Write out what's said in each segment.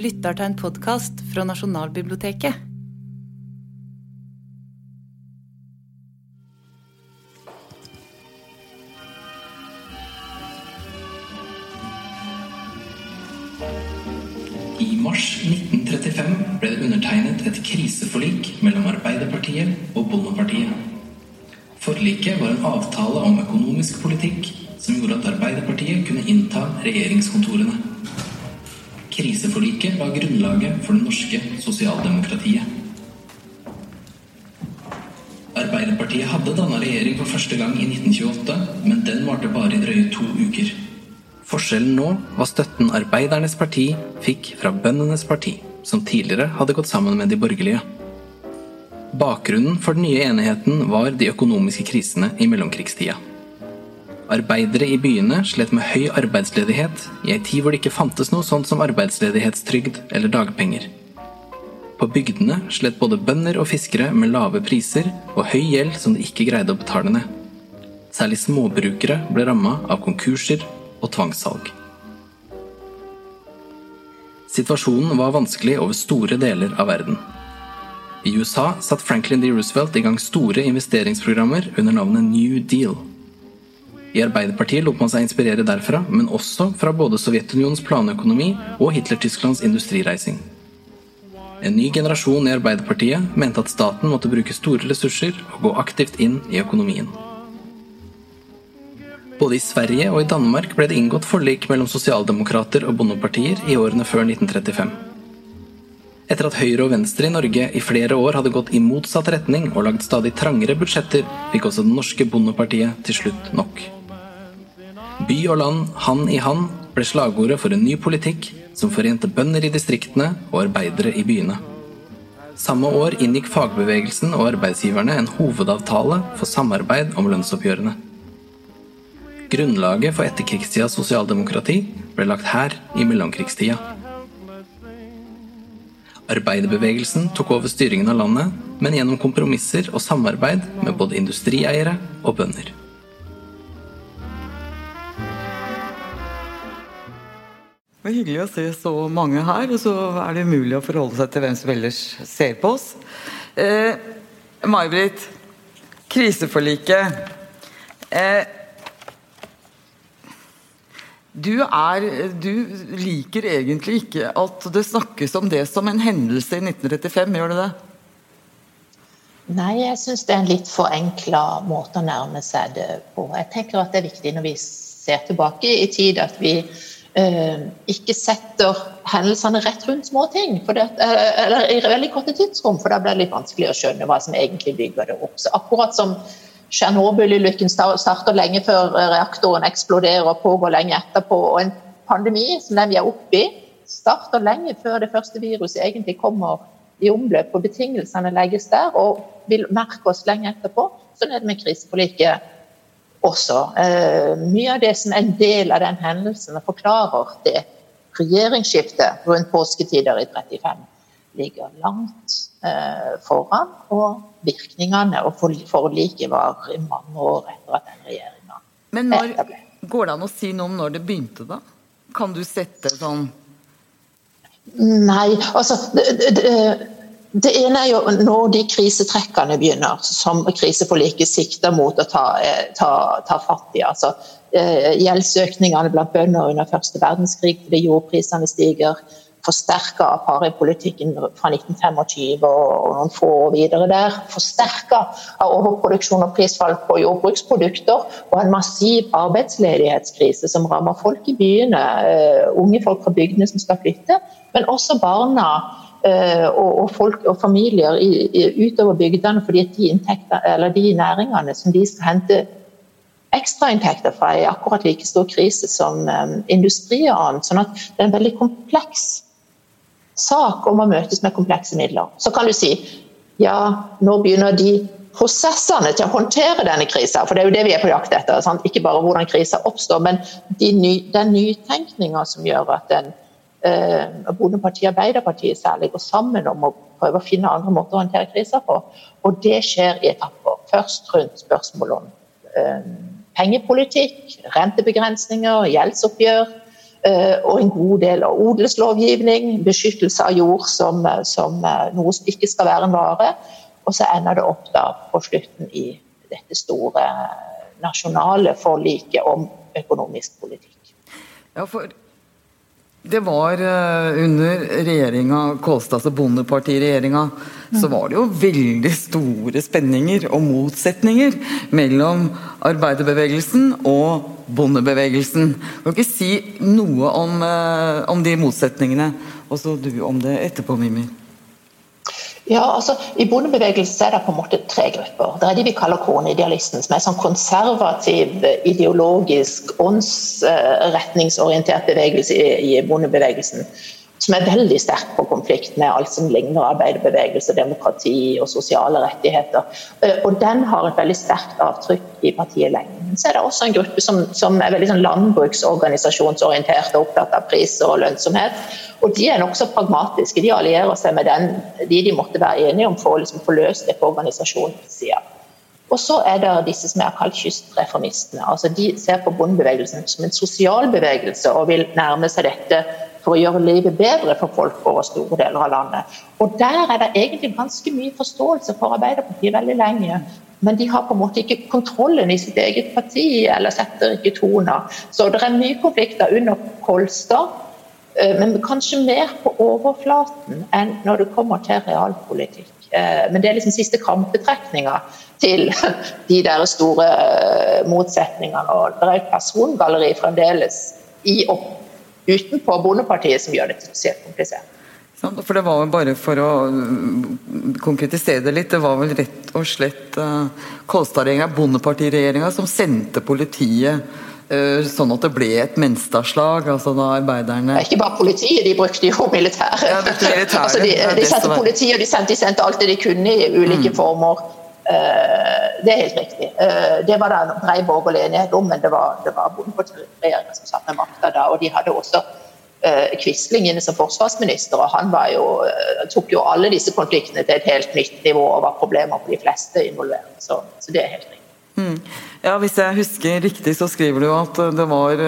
lytter til en podkast fra Nasjonalbiblioteket. I mars 1935 ble det undertegnet et kriseforlik mellom Arbeiderpartiet og Bondepartiet. Forliket var en avtale om økonomisk politikk som gjorde at Arbeiderpartiet kunne innta regjeringskontorene. Kriseforliket var grunnlaget for det norske sosialdemokratiet. Arbeiderpartiet hadde danna regjering for første gang i 1928, men den varte bare i drøye to uker. Forskjellen nå var støtten Arbeidernes parti fikk fra Bøndenes parti, som tidligere hadde gått sammen med de borgerlige. Bakgrunnen for den nye enigheten var de økonomiske krisene i mellomkrigstida. Arbeidere i byene slet med høy arbeidsledighet i ei tid hvor det ikke fantes noe sånt som arbeidsledighetstrygd eller dagpenger. På bygdene slet både bønder og fiskere med lave priser og høy gjeld som de ikke greide å betale ned. Særlig småbrukere ble ramma av konkurser og tvangssalg. Situasjonen var vanskelig over store deler av verden. I USA satte Franklin D. Roosevelt i gang store investeringsprogrammer under navnet New Deal. I Arbeiderpartiet lot man seg inspirere derfra, men også fra både Sovjetunionens planøkonomi og Hitler-Tysklands industrireising. En ny generasjon i Arbeiderpartiet mente at staten måtte bruke store ressurser og gå aktivt inn i økonomien. Både i Sverige og i Danmark ble det inngått forlik mellom sosialdemokrater og bondepartier i årene før 1935. Etter at Høyre og Venstre i Norge i flere år hadde gått i motsatt retning og lagd stadig trangere budsjetter, fikk også det norske bondepartiet til slutt nok. By og land, hand i hand, ble slagordet for en ny politikk som forente bønder i distriktene og arbeidere i byene. Samme år inngikk fagbevegelsen og arbeidsgiverne en hovedavtale for samarbeid om lønnsoppgjørene. Grunnlaget for etterkrigstidas sosialdemokrati ble lagt her i mellomkrigstida. Arbeiderbevegelsen tok over styringen av landet, men gjennom kompromisser og samarbeid med både industrieiere og bønder. Det var hyggelig å se så mange her, og så er det umulig å forholde seg til hvem som ellers ser på oss. Eh, May-Britt, kriseforliket. Eh, du, er, du liker egentlig ikke at det snakkes om det som en hendelse i 1935, gjør du det? Nei, jeg syns det er en litt forenkla måte å nærme seg det på. Jeg tenker at det er viktig når vi ser tilbake i tid, at vi ikke setter hendelsene rett rundt små ting. Det, eller i veldig korte tidsrom, for da blir det litt vanskelig å skjønne hva som egentlig bygger det opp. Så akkurat som Tsjernobyl-ulykken starter lenge før reaktoren eksploderer og pågår lenge etterpå. Og en pandemi som den vi er oppe i, starter lenge før det første viruset egentlig kommer i omløp og betingelsene legges der og vil merke oss lenge etterpå. Sånn er det med kriseforliket også. Eh, mye av det som er en del av den hendelsen, forklarer det regjeringsskiftet rundt påsketider i 35 ligger langt eh, foran. Og virkningene og forliket var i mange år etter at den regjeringa Men når, går det an å si noe om når det begynte, da? Kan du sette sånn Nei, altså det, det, det ene er jo når de krisetrekkene begynner, som kriseforliket sikter mot å ta, eh, ta, ta fatt i. altså eh, Gjeldsøkningene blant bønder under første verdenskrig fordi jordprisene stiger forsterka av paripolitikken fra 1925 og noen få år videre der. Forsterka av overproduksjon og prisfall på jordbruksprodukter og en massiv arbeidsledighetskrise som rammer folk i byene, uh, unge folk fra bygdene som skal flytte, men også barna og, og, folk og familier i, i, utover bygdene fordi de, de næringene som de skal hente ekstrainntekter fra er akkurat like stor krise som um, industri og annet. Sånn at det er en veldig kompleks sak om å møtes med komplekse midler. Så kan du si ja, nå begynner de prosessene til å håndtere denne krisa, for det er jo det vi er på jakt etter. Sant? Ikke bare hvordan krisa oppstår, men de ny, den nytenkninga som gjør at den eh, Bondepartiet og Arbeiderpartiet særlig går sammen om å prøve å finne andre måter å håndtere kriser på. Og det skjer i etapper. Først rundt spørsmål om eh, pengepolitikk, rentebegrensninger, gjeldsoppgjør og en god del av odelslovgivning, beskyttelse av jord som, som noe som ikke skal være en vare. Og så ender det opp da på slutten i dette store nasjonale forliket om økonomisk politikk. Ja, for det var uh, under regjeringa Kolstad, altså Bondepartiregjeringa, så var det jo veldig store spenninger og motsetninger mellom arbeiderbevegelsen og bondebevegelsen. Kan du ikke si noe om, uh, om de motsetningene? Og så du om det etterpå, Mimir. Ja, altså I bondebevegelsen er det på en måte tre grupper. Det er de vi kaller kornidealisten, som er en sånn konservativ, ideologisk, åndsretningsorientert bevegelse i, bondebevegelsen som er veldig sterk på konflikt med alt som ligner arbeiderbevegelse, demokrati og sosiale rettigheter. Eh, og den har et veldig sterkt avtrykk i partiet lenge. Så er det også en gruppe som, som er veldig sånn landbruksorganisasjonsorientert og opptatt av pris og lønnsomhet. Og de er nokså pragmatiske. De allierer seg med den, de de måtte være enige om for å liksom få løst det på organisasjonssida. Og så er det disse som er kalt kystreformistene. Altså de ser på bondebevegelsen som en sosial bevegelse og vil nærme seg dette for å gjøre livet bedre for folk over store deler av landet. Og Der er det egentlig ganske mye forståelse for Arbeiderpartiet veldig lenge. Men de har på en måte ikke kontrollen i sitt eget parti, eller setter ikke toner. Så det er mye konflikter under Kolstad, eh, men kanskje mer på overflaten enn når det kommer til realpolitikk. Eh, men det er liksom siste krampetrekninga til de der store eh, motsetningene. Og det er et persongalleri fremdeles i opp utenpå Bondepartiet som gjør det spesielt komplisert. For det var jo bare for å mm, konkretisere det litt, det var vel rett og slett uh, Kolstad-regjeringa, Bondepartiregjeringa, som sendte politiet uh, sånn at det ble et Menstad-slag, altså da arbeiderne Ikke bare politiet, de brukte jo militæret. Ja, militæret altså de, de, sendte politiet, og de sendte, de sendte alt det de kunne i ulike mm. former. Uh, det er helt riktig. det var det bred borgerlig enighet om, men det var, det var Bondepartiregjeringa som satt med makta da. og de hadde også Eh, Quisling inne som forsvarsminister, og han jo, eh, tok jo alle disse konfliktene til et helt nytt nivå og var problemer for de fleste involverte. Så, så, det er helt riktig. Mm. Ja, Hvis jeg husker riktig, så skriver du at det var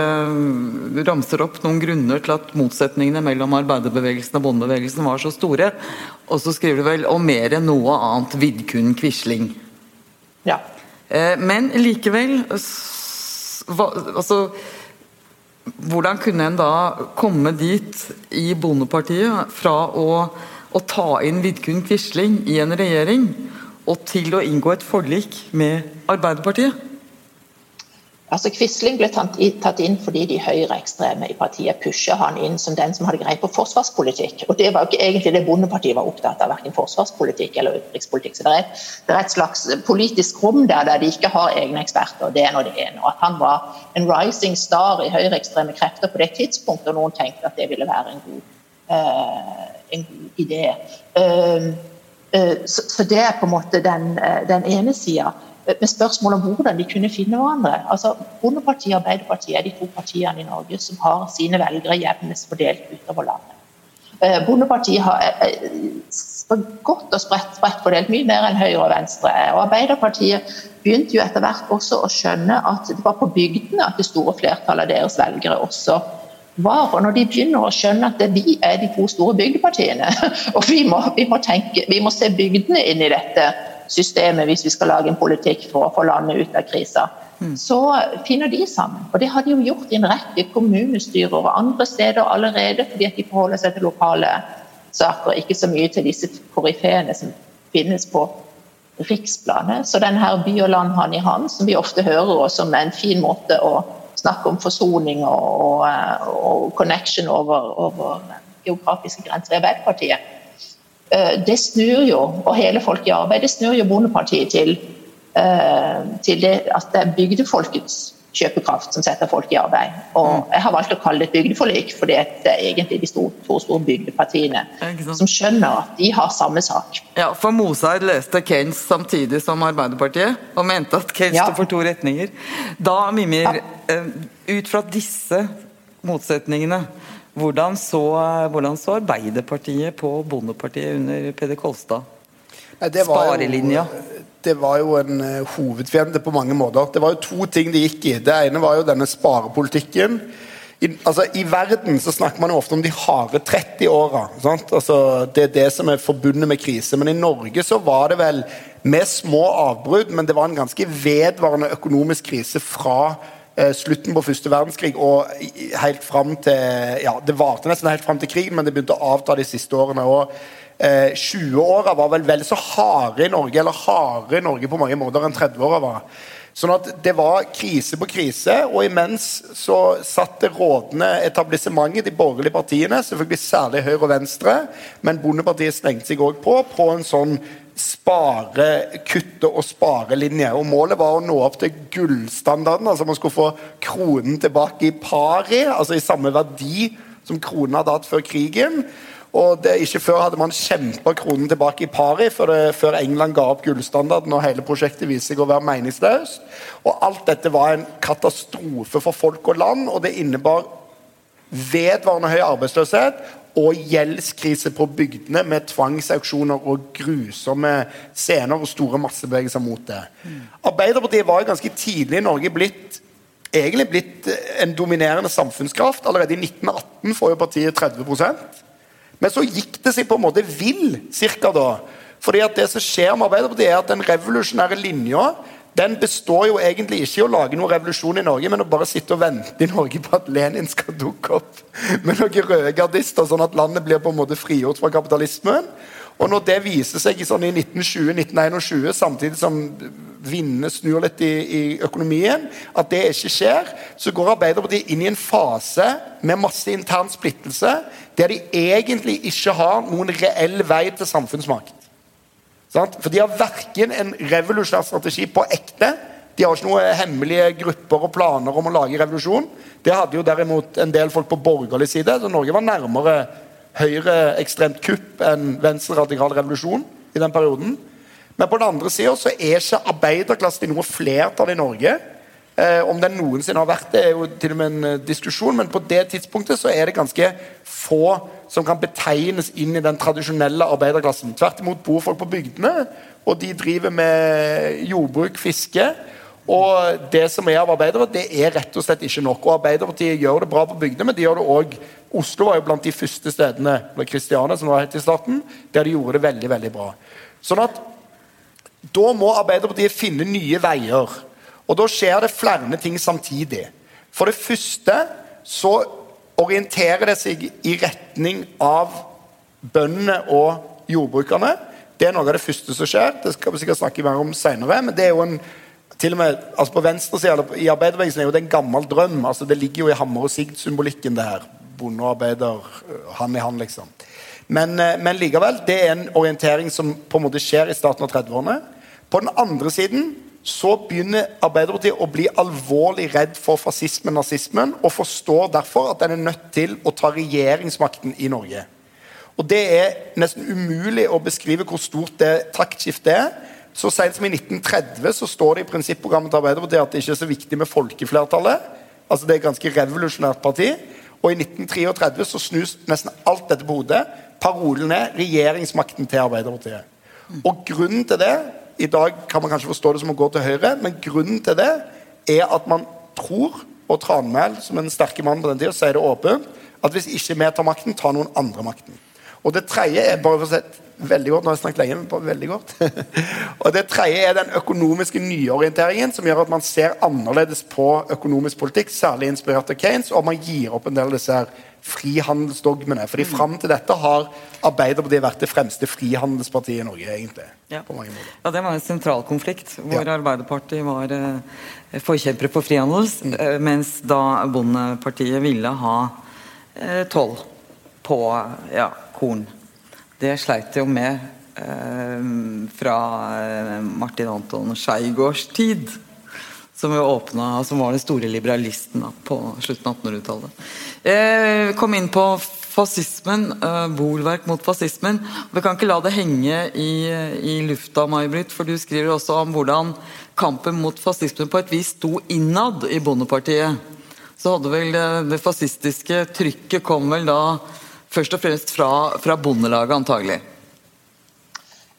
Du ramser opp noen grunner til at motsetningene mellom arbeiderbevegelsen og bondebevegelsen var så store. Og så skriver du vel om mer enn noe annet Vidkun Quisling. Ja. Eh, men likevel altså hvordan kunne en da komme dit i Bondepartiet fra å, å ta inn Vidkun Quisling i en regjering, og til å inngå et forlik med Arbeiderpartiet? Altså Quisling ble tatt inn fordi de høyreekstreme i partiet pusher han inn som den som hadde greie på forsvarspolitikk. Og Det var jo ikke egentlig det Bondepartiet var opptatt av, verken forsvarspolitikk eller utenrikspolitikk. Så det er, et, det er, et, slags politisk rom der, der de ikke har egne eksperter. Det er nå det ene. Og at han var en rising star i høyreekstreme krefter på det tidspunktet, og noen tenkte at det ville være en god, uh, en god idé. Uh, uh, så, så, det er på en måte den, den ene sida med spørsmål om hvordan de kunne finne hverandre. Altså, Bondepartiet og Arbeiderpartiet er de to partiene i Norge som har sine velgere jevnest fordelt utover landet. Eh, Bondepartiet har eh, eh, godt og spredt, spredt fordelt, mye mer enn Høyre og Venstre. Og Arbeiderpartiet begynte jo etter hvert også å skjønne at det var på bygdene at det store flertallet av deres velgere også var. Og når de begynner å skjønne at vi er de to store bygdepartiene, og vi må, vi må, tenke, vi må se bygdene inn i dette systemet hvis vi skal lage en politikk for å få landet ut av krisa. Mm. Så finner de sammen. Og det har de jo gjort i en rekke kommunestyrer og andre steder allerede, fordi at de forholder seg til lokale saker, ikke så mye til disse koryfeene som finnes på riksplanet. Så denne her by og land hand i hand, som vi ofte hører også som en fin måte å snakke om forsoning og, og, og connection over, over geografiske grenser i Arbeiderpartiet, det snur jo, og hele Folk i arbeid, det snur jo Bondepartiet til, eh, til det at det er bygdefolkets kjøpekraft som setter folk i arbeid. Og mm. Jeg har valgt å kalle det et bygdeforlik, fordi det er egentlig de to store, store bygdepartiene som skjønner at de har samme sak. Ja, For Mozart leste Keynes samtidig som Arbeiderpartiet, og mente at Keynes ja. for to retninger. Da, Mimir, ja. Eh, ut fra disse motsetningene, hvordan så, hvordan så Arbeiderpartiet på Bondepartiet under Peder Kolstad? Sparelinja? det var jo en uh, hovedfiende på mange måter. Det var jo to ting de gikk i. Det ene var jo denne sparepolitikken i, altså, I verden så snakker man jo ofte om de harde 30-åra. Altså, det er det som er forbundet med krise. Men i Norge så var det vel med små avbrudd, men det var en ganske vedvarende økonomisk krise fra eh, slutten på første verdenskrig og helt fram til ja, Det varte nesten helt fram til krigen, men det begynte å avta de siste årene. og eh, 20-åra var vel vel så harde i Norge, eller harde i Norge på mange måter enn 30-åra var. Sånn at det var krise på krise, og imens så satt det rådende etablissementet, de borgerlige partiene, selvfølgelig særlig Høyre og Venstre, men Bondepartiet slengte seg òg på, på en sånn spare, kutte og spare-linje. Og Målet var å nå opp til gullstandarden, altså man skulle få kronen tilbake i pari, altså i samme verdi som kronen hadde hatt før krigen. Og det, Ikke før hadde man kjempa kronen tilbake i pari, før, det, før, England ga opp gullstandarden og hele prosjektet viste seg å være meningsløst. Og Alt dette var en katastrofe for folk og land, og det innebar vedvarende høy arbeidsløshet og gjeldskrise på bygdene med tvangsauksjoner og grusomme scener og store massebevegelser mot det. Arbeiderpartiet var ganske tidlig i Norge blitt egentlig blitt en dominerende samfunnskraft. Allerede i 1918 får jo partiet 30% men så gikk det seg på en måte vill cirka da. Fordi at det som skjer med Arbeiderpartiet, er at den revolusjonære linja den består jo egentlig ikke i å lage noen revolusjon i Norge, men å bare sitte og vente i Norge på at Lenin skal dukke opp med noen røde gardister, sånn at landet blir på en måte frigjort fra kapitalismen. Og når det viser seg sånn i 1920-1921, samtidig som vindene snur litt i, i, økonomien, at det ikke skjer, så går Arbeiderpartiet inn i en fase med masse intern splittelse, der de egentlig ikke har noen reell vei til samfunnsmakt. For de har verken en revolusjonær strategi på ekte De har ikke noen hemmelige grupper og planer om å lage revolusjon. Det hadde jo derimot en del folk på borgerlig side. så Norge var nærmere høyreekstremt kupp enn venstre-radikal revolusjon i den perioden. Men på den andre sida er ikke arbeiderklassen i noe flertall i Norge. Eh, om den noensinne har vært det, er jo til og med en eh, diskusjon, men på det tidspunktet så er det ganske få som kan betegnes inn i den tradisjonelle arbeiderklassen. Tvert imot bor folk på bygdene, og de driver med jordbruk, fiske. Og det som er av arbeidere, det er rett og slett ikke nok. Og Arbeiderpartiet gjør det bra på bygdene, men de gjør det òg Oslo var jo blant de første stedene eller Kristiania, som var helt i starten, der de gjorde det veldig veldig bra. Sånn at Da må Arbeiderpartiet finne nye veier. Og da skjer det flere ting samtidig. For det første så orienterer det seg i retning av bøndene og jordbrukerne. Det er noe av det første som skjer. Det skal vi sikkert snakke mer om senere. Men det er jo en til og med altså På venstresida i arbeiderbevegelsen er jo det en gammel drøm. altså Det ligger jo i hammer og sigd-symbolikken, det her. Bonde og arbeider hand i hand, liksom. Men, eh, men, likevel, det er en orientering som på en måte skjer i starten av 30-årene. På den andre siden så begynner Arbeiderpartiet å bli alvorlig redd for fascismen og nazismen, og forstår derfor at den er nødt til å ta regjeringsmakten i Norge. Og Det er nesten umulig å beskrive hvor stort det taktskiftet er. Så sent som i 1930 så står det i prinsipprogrammet til Arbeiderpartiet at det ikke er så viktig med folkeflertallet. Altså Det er et ganske revolusjonært parti. Og i 1933 så snus nesten alt dette på hodet. Parolen er regjeringsmakten til Arbeiderpartiet. Og grunnen til det i dag kan man kanskje forstå det som å gå til høyre, men grunnen til det er at man tror, og Tranmæl som en sterke mann på den tida sier det åpent, at hvis ikke vi tar makten, tar noen andre makten. Og det tredje er bare for å si veldig godt, nå har jeg snakket lenge, men bare veldig godt. og det tredje er den økonomiske nyorienteringen, som gjør at man ser annerledes på økonomisk politikk, særlig inspirert av Keynes, og man gir opp en del av disse her frihandelsdogmene. fordi Fram til dette har Arbeiderpartiet vært det fremste frihandelspartiet i Norge. egentlig. Ja, på ja Det var en sentral konflikt, hvor ja. Arbeiderpartiet var eh, forkjempere for frihandel, mm. eh, mens da Bondepartiet ville ha eh, toll på ja, korn. Det sleit jo med eh, fra eh, Martin Anton Scheigårds tid som, åpnet, som var den store liberalisten da, på slutten av 1800-tallet. Eh, kom inn på fascismen, eh, bolverk mot fascismen. Vi kan ikke la det henge i, i lufta, May-Britt, for du skriver også om hvordan kampen mot fascismen på et vis sto innad i Bondepartiet. Så hadde vel det, det fascistiske trykket kom vel da først og fremst fra, fra Bondelaget, antagelig?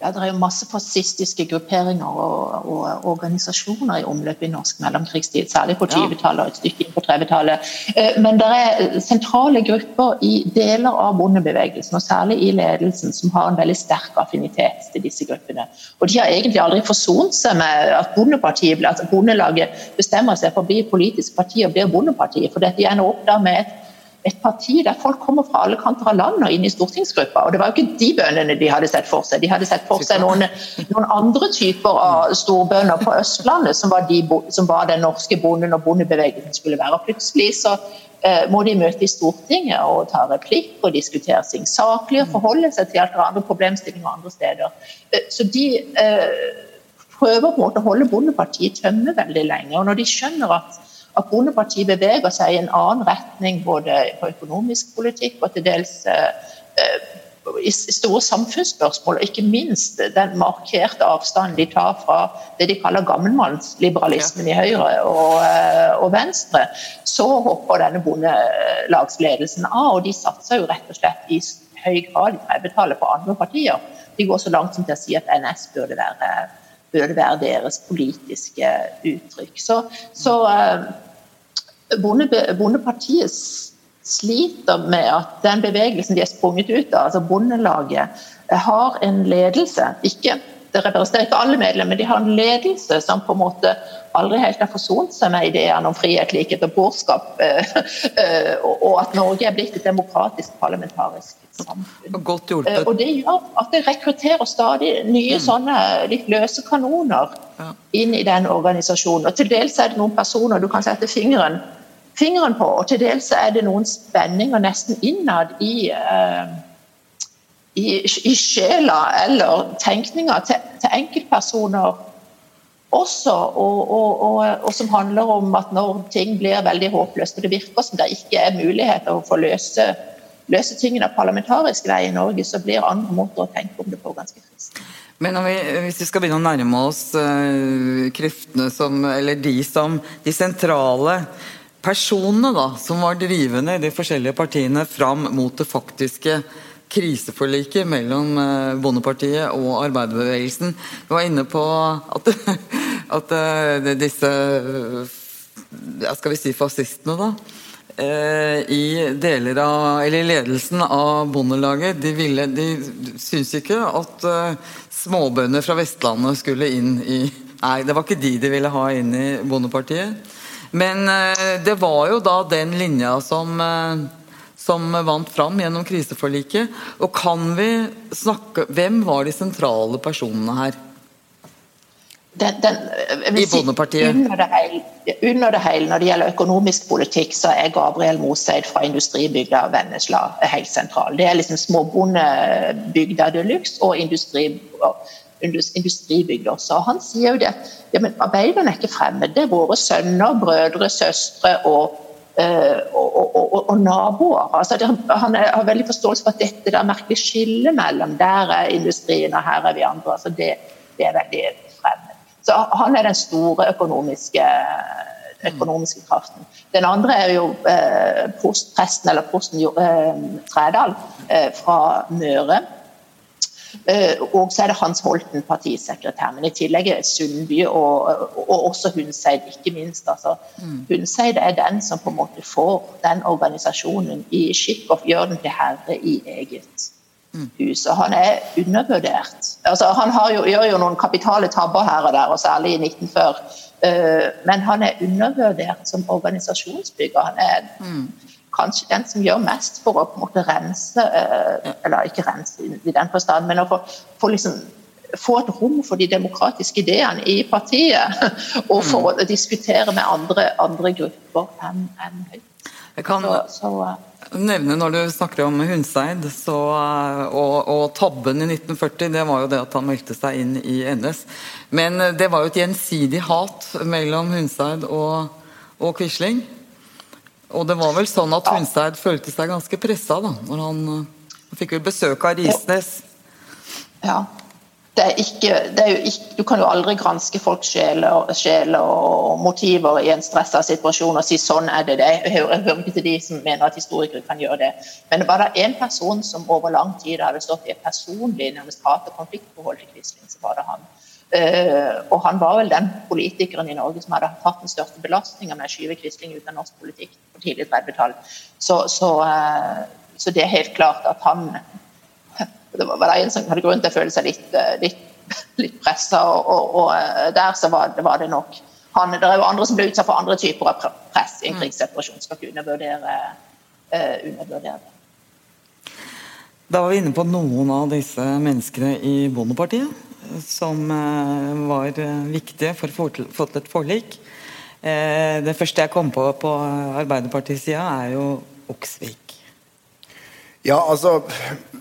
Ja, det er jo masse fascistiske grupperinger og, og organisasjoner i omløp i norsk mellomkrigstid, særlig på 20-tallet og et stykke inn på 30-tallet. Eh, men det er sentrale grupper i deler av bondebevegelsen, og særlig i ledelsen, som har en veldig sterk affinitet til disse gruppene. Og de har egentlig aldri forsont seg med at bondepartiet, altså Bondelaget bestemmer seg for å bli politisk parti og blir bondepartiet, for dette ender opp da med et et parti der folk kommer fra alle kanter av landet og inn i stortingsgruppa. Og det var jo ikke de bøndene de hadde sett for seg. De hadde sett for seg noen, noen andre typer av storbønder på Østlandet, som var, de, som var, den norske bonden og bondebevegelsen skulle være. Og plutselig så eh, må de møte i Stortinget og ta replikk og diskutere ting saklig og forholde seg til alt andre problemstillinger andre steder. Eh, så de eh, prøver på en måte å holde Bondepartiet tømme veldig lenge. Og når de skjønner at at Bondepartiet beveger seg i en annen retning både på økonomisk politikk og til dels eh, i store samfunnsspørsmål, og ikke minst den markerte avstanden de tar fra det de kaller gammelmannsliberalismen i Høyre og, eh, og, Venstre, så hopper denne bondelagsledelsen av. Og de satser jo rett og slett i høy grad i 30-tallet på andre partier. De går så langt som til å si at NS burde være burde være deres politiske uttrykk. Så, så eh, bonde, Bondepartiet sliter med at den bevegelsen de er sprunget ut av, altså Bondelaget, har en ledelse. Ikke, det representerer ikke alle medlemmer, de har en ledelse som på en måte aldri helt har forsont seg med ideene om frihet, likhet og borgerskap, eh, eh, og at Norge er blitt et demokratisk parlamentarisk samfunn. Godt gjort. Og det gjør at det rekrutterer stadig nye mm. sånne litt løse kanoner inn i den organisasjonen. Og til dels er det noen personer du kan sette fingeren, fingeren på, og til dels er det noen spenninger nesten innad i uh, i, i sjela eller tenkninga til, til enkeltpersoner også, og, og, og, og, som handler om at når ting blir veldig håpløst, og det virker som det ikke er muligheter å få løse, løse tingene parlamentarisk vei i Norge, så blir andre måter å tenke om det på ganske trist. Men vi, hvis vi skal begynne å nærme oss uh, kreftene som, eller de som de sentrale personene da, som var drivende i de forskjellige partiene fram mot det faktiske kriseforliket mellom uh, Bondepartiet og arbeiderbevegelsen. Vi var inne på at, at uh, disse skal vi si fascistene, da Eh, i deler av, eller ledelsen av Bondelaget de, ville, de syntes ikke at småbønder fra Vestlandet skulle inn i Nei, det var ikke de de ville ha inn i Bondepartiet. Men det var jo da den linja som, som vant fram gjennom kriseforliket. Og kan vi snakke Hvem var de sentrale personene her? den, den, I Bondepartiet? Under det, hele, under det hele, når det gjelder økonomisk politikk, så er Gabriel Moseid fra industribygda Vennesla helt sentral. Det er liksom småbondebygda de luxe og industri, industribygder. Så han sier jo det at ja, men arbeiderne er ikke fremmede. Det våre sønner, brødre, søstre og og, og, og, og, naboer. Altså, han har veldig forståelse for at dette der merkelig skillet mellom der er industrien og her er vi andre. Altså, det, det, er veldig fremmed. Så han er den store økonomiske, økonomiske kraften. Den andre er jo eh, presten, eller prosten eh, Trædal eh, fra Møre. Eh, og så er det Hans Holten, partisekretær. Men i tillegg er Sundby og, og også Hundseid, ikke minst. Altså, mm. Hundseid er den som på en måte får den organisasjonen i skikk og gjør den til herre i eget huset. Han er undervurdert. Altså, han jo, gjør jo noen kapitale tabber her og der, og særlig i 1940. Uh, men han er undervurdert som organisasjonsbygger. Han er mm. Kanskje den som gjør mest for å på en måte rense uh, Eller ikke rense i den forstand, men å få, få, liksom, få et rom for de demokratiske ideene i partiet. Og for mm. å diskutere med andre, andre grupper enn en Høyre. Jeg kan så, så, uh, nevne når du snakker om Hundseid så, uh, og, og, tabben i 1940, det var jo det at han meldte seg inn i NS. Men det var jo et gjensidig hat mellom Hundseid og, og Quisling. Og det var vel sånn at Hundseid følte seg ganske pressa da, når han, han fikk vel besøk av Risnes. Ja. det er ikke, det er ikke, Du kan jo aldri granske folks sjeler, sjele og motiver i en stressa situasjon og si sånn er det det. Jeg hører, jeg hører ikke til de som mener at historikere kan gjøre det. Men det var da én person som over lang tid hadde stått i et personlig nærmest hat- og konfliktforhold til Quisling, så var det han. Uh, og han var vel den politikeren i Norge som hadde hatt den største belastninga med å skyve Quisling ut av norsk politikk på tidlig 30-tall. Så, så, uh, så det er helt klart at han det var, en som hadde grunn til å føle seg litt, eh, litt, litt pressa, og, og, og, eh, der så var det, var det nok han, Det er jo andre som ble utsatt for andre typer av press i en krigsseparasjon. Skal ikke undervurdere, uh, undervurdere det. Da var vi inne på noen av disse menneskene i Bondepartiet som uh, var viktige for å få til et forlik. Uh, det første jeg kom på på Arbeiderpartisida, er jo Oksvik. Ja, altså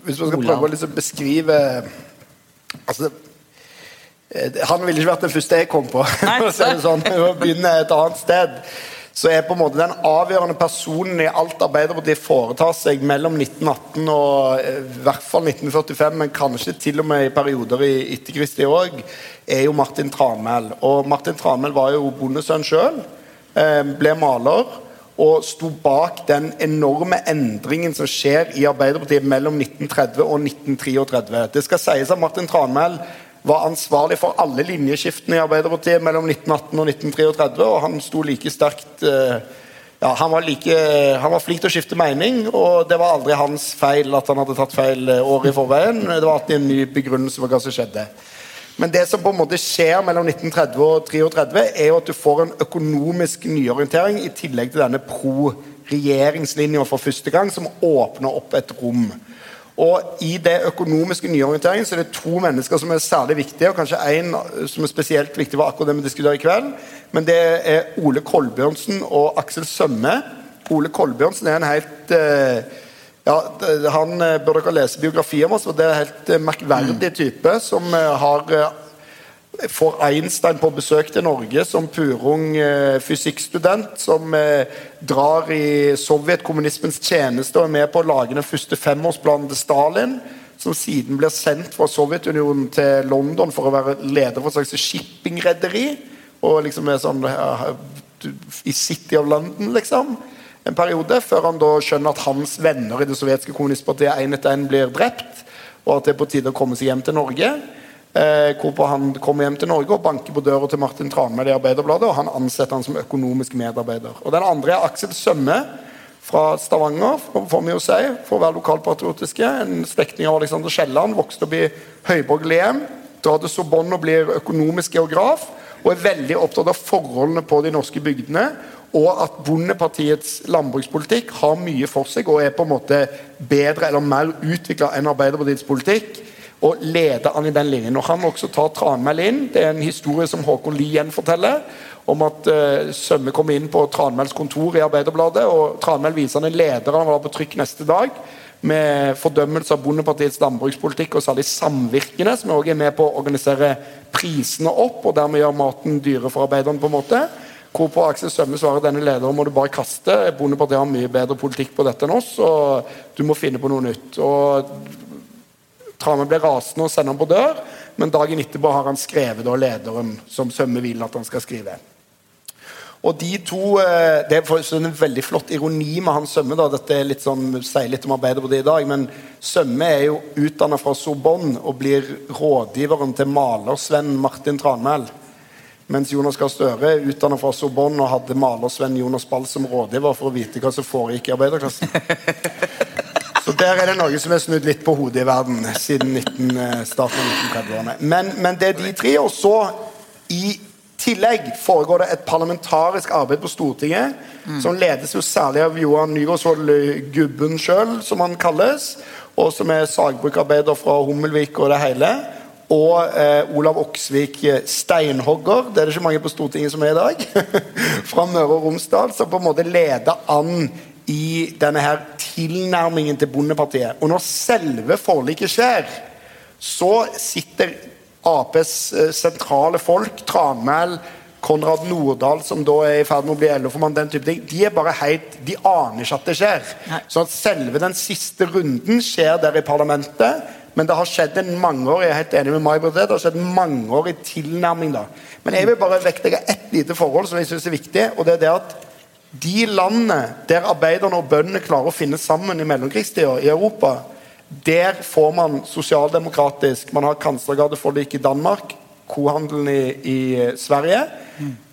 Hvis man skal prøve å liksom beskrive altså, eh, Han ville ikke vært den første jeg kom på. for å si det sånn, å begynne et annet sted. Så er på en måte den avgjørende personen i alt Arbeiderpartiet foretar seg mellom 1918 og eh, i hvert fall 1945, men kanskje til og med i perioder i etterkristelig òg, er jo Martin Tranmæl. Og Martin Tranmæl var jo bondesønn sjøl. Eh, ble maler og sto bak den enorme endringen som skjer i Arbeiderpartiet mellom 1930 og 1933. Det skal sies at Martin Tranmæl var ansvarlig for alle linjeskiftene i Arbeiderpartiet mellom 1918 og 1933, og han sto like sterkt eh, ja, han var, like, han var flink til å skifte mening, og det var aldri hans feil at han hadde tatt feil eh, året i forveien. Det var alltid en ny begrunnelse for hva som skjedde. Men det som på en måte skjer mellom 1930 og 1933, er jo at du får en økonomisk nyorientering i tillegg til denne pro-regjeringslinja for første gang, som åpner opp et rom. Og I det økonomiske nyorienteringen så er det to mennesker som er særlig viktige, og kanskje én som er spesielt viktig for akkurat det vi diskuterer i kveld. Men det er Ole Kolbjørnsen og Aksel Sømme. Ole Kolbjørnsen er en helt eh, ja, Han eh, bør dere lese biografier om oss, og det er en helt eh, merkverdig type som eh, har får Einstein på besøk til Norge som purung eh, fysikkstudent. Som eh, drar i sovjetkommunismens tjeneste og er med på å lage den første femårsplanen til Stalin. Som siden blir sendt fra Sovjetunionen til London for å være leder for et slags shippingrederi. Og liksom er sånn I City of London, liksom en periode, før han da skjønner at hans venner i det sovjetiske kommunistpartiet en etter en blir drept, og at det er på tide å komme seg hjem til Norge. Eh, hvorpå han kommer hjem til Norge og banker på døra til Martin Tranmæl i Arbeiderbladet, og han ansetter han som økonomisk medarbeider. Og Den andre er Aksel Sømme fra Stavanger, får vi jo si, for å være lokalpatriotiske. En slektning av Alexander Kielland, vokste opp i Høyborg-Liem, drar til Sorbonne og blir økonomisk geograf, og er veldig opptatt av forholdene på de norske bygdene og at Bondepartiets landbrukspolitikk har mye for seg og er på en måte bedre eller mer utvikla enn Arbeiderpartiets politikk. Og leder han i den linjen. Og han også tar Tranmæl inn. Det er en historie som Håkon Lie gjenforteller. Om at uh, Sømme kom inn på Tranmæls kontor i Arbeiderbladet, og Tranmæl viser han en leder han var på trykk neste dag. Med fordømmelse av Bondepartiets landbrukspolitikk og særlig samvirkene, som også er med på å organisere prisene opp og dermed gjøre maten dyrere for arbeiderne. på en måte. Hvorpå Aksel Sømme svarer denne lederen må du bare kaste. Bondepartiet har mye bedre politikk på dette enn oss, og du må finne på noe nytt. Og Trane blir rasende og sender ham på dør, men dagen etterpå har han skrevet av lederen som Sømme vil at han skal skrive. Og de to, eh, Det er en veldig flott ironi med han Sømme. da, Dette er litt sånn, sier litt om Arbeiderpartiet i dag. Men Sømme er jo utdannet fra Sorbonne og blir rådgiveren til malersvenn Martin Tranmæl. Mens Jonas Gahr Støre utdannet fra Sorbonne og hadde malersvenn Jonas Ball som rådgiver for å vite hva som foregikk i arbeiderklassen. Så der er det noe som er snudd litt på hodet i verden siden 19, eh, starten av 1930-årene. Men, men, det er de tre. Og så i tillegg foregår det et parlamentarisk arbeid på Stortinget, mm. som ledes jo særlig av Johan Nygaardsvold Gubben sjøl, som han kalles, og som er sagbruksarbeider fra Hummelvik og det hele og eh, Olav Oksvik eh, steinhogger. Det er det ikke mange på Stortinget som er i dag. fra Møre og Romsdal. Som på en måte leder an i denne her tilnærmingen til Bondepartiet. Og når selve forliket skjer, så sitter Aps eh, sentrale folk, Tranmæl, Konrad Nordahl, som da er i ferd med å bli LO-formann, den type ting, de er bare helt, de aner ikke at det skjer. Så at selve den siste runden skjer der i parlamentet Men det har skjedd en mangeårig jeg er helt enig med Mai det har skjedd en mangeårig tilnærming. da. Men jeg vil bare vektlegge ett lite forhold som jeg synes er viktig. og det er det at De landene der arbeiderne og bøndene klarer å finne sammen i mellomkrigstida i Europa, der får man sosialdemokratisk Man har kanslergardeforlik i Danmark, kohandelen i, i Sverige.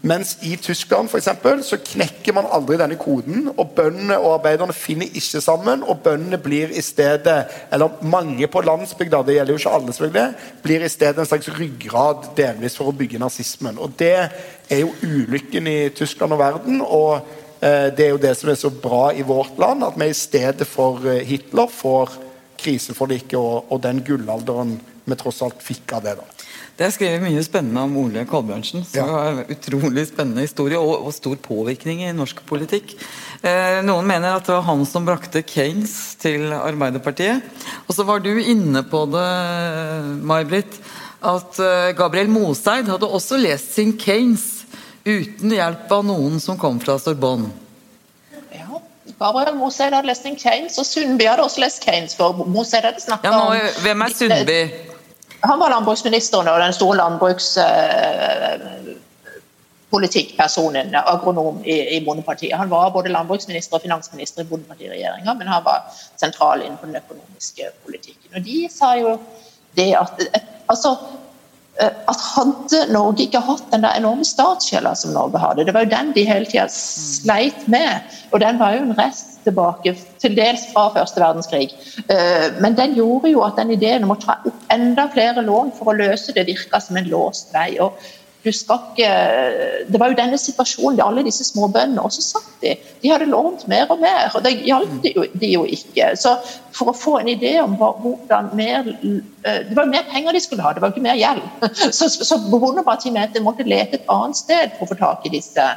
Mens i Tyskland for eksempel, så knekker man aldri denne koden. og Bøndene og arbeiderne finner ikke sammen, og bøndene blir i stedet Eller mange på landsbygda, det gjelder jo ikke alle, selvfølgelig, blir i stedet en slags ryggrad delvis for å bygge nazismen. Og Det er jo ulykken i Tyskland og verden. og eh, Det er jo det som er så bra i vårt land, at vi i stedet for eh, Hitler får kriseforliket og, og den gullalderen vi tross alt fikk av det. da. Det er skrevet mye spennende om Ole Kolbjørnsen. som ja. har Utrolig spennende historie og, og, stor påvirkning i norsk politikk. Eh, noen mener at det var han som brakte Keynes til Arbeiderpartiet. Og så var du inne på det, May-Britt, at eh, Gabriel Moseid hadde også lest sin Keynes uten hjelp av noen som kom fra Sorbonne. Ja, Gabriel Moseid hadde lest en Keynes, og Sundby hadde også lest Keynes. for Moseid hadde ja, nå, Hvem er Sundby? Han var landbruksministeren og den store landbrukspolitikkpersonen, uh, agronom i, i Bondepartiet. Han var både landbruksminister og finansminister i Bondepartiregjeringa, men han var sentral innenfor den økonomiske politikken. Og De sa jo det at altså, eh, at hadde Norge ikke hatt den der enorme statsgjelda som Norge hadde, det var jo den de hele tida sleit med, og den var jo en rest tilbake, til dels fra første verdenskrig. Eh, men den gjorde jo at den ideen om å ta opp enda flere lån for å løse det virka som en låst vei. og du skal ikke, Det var jo denne situasjonen alle disse småbøndene også satt i. De hadde lånt mer og mer, og det hjalp de jo, de jo ikke. Så for å få en idé om hvordan mer eh, Det var jo mer penger de skulle ha, det var ikke mer gjeld. Så, så Bondepartiet mente de måtte lete et annet sted for å få tak i disse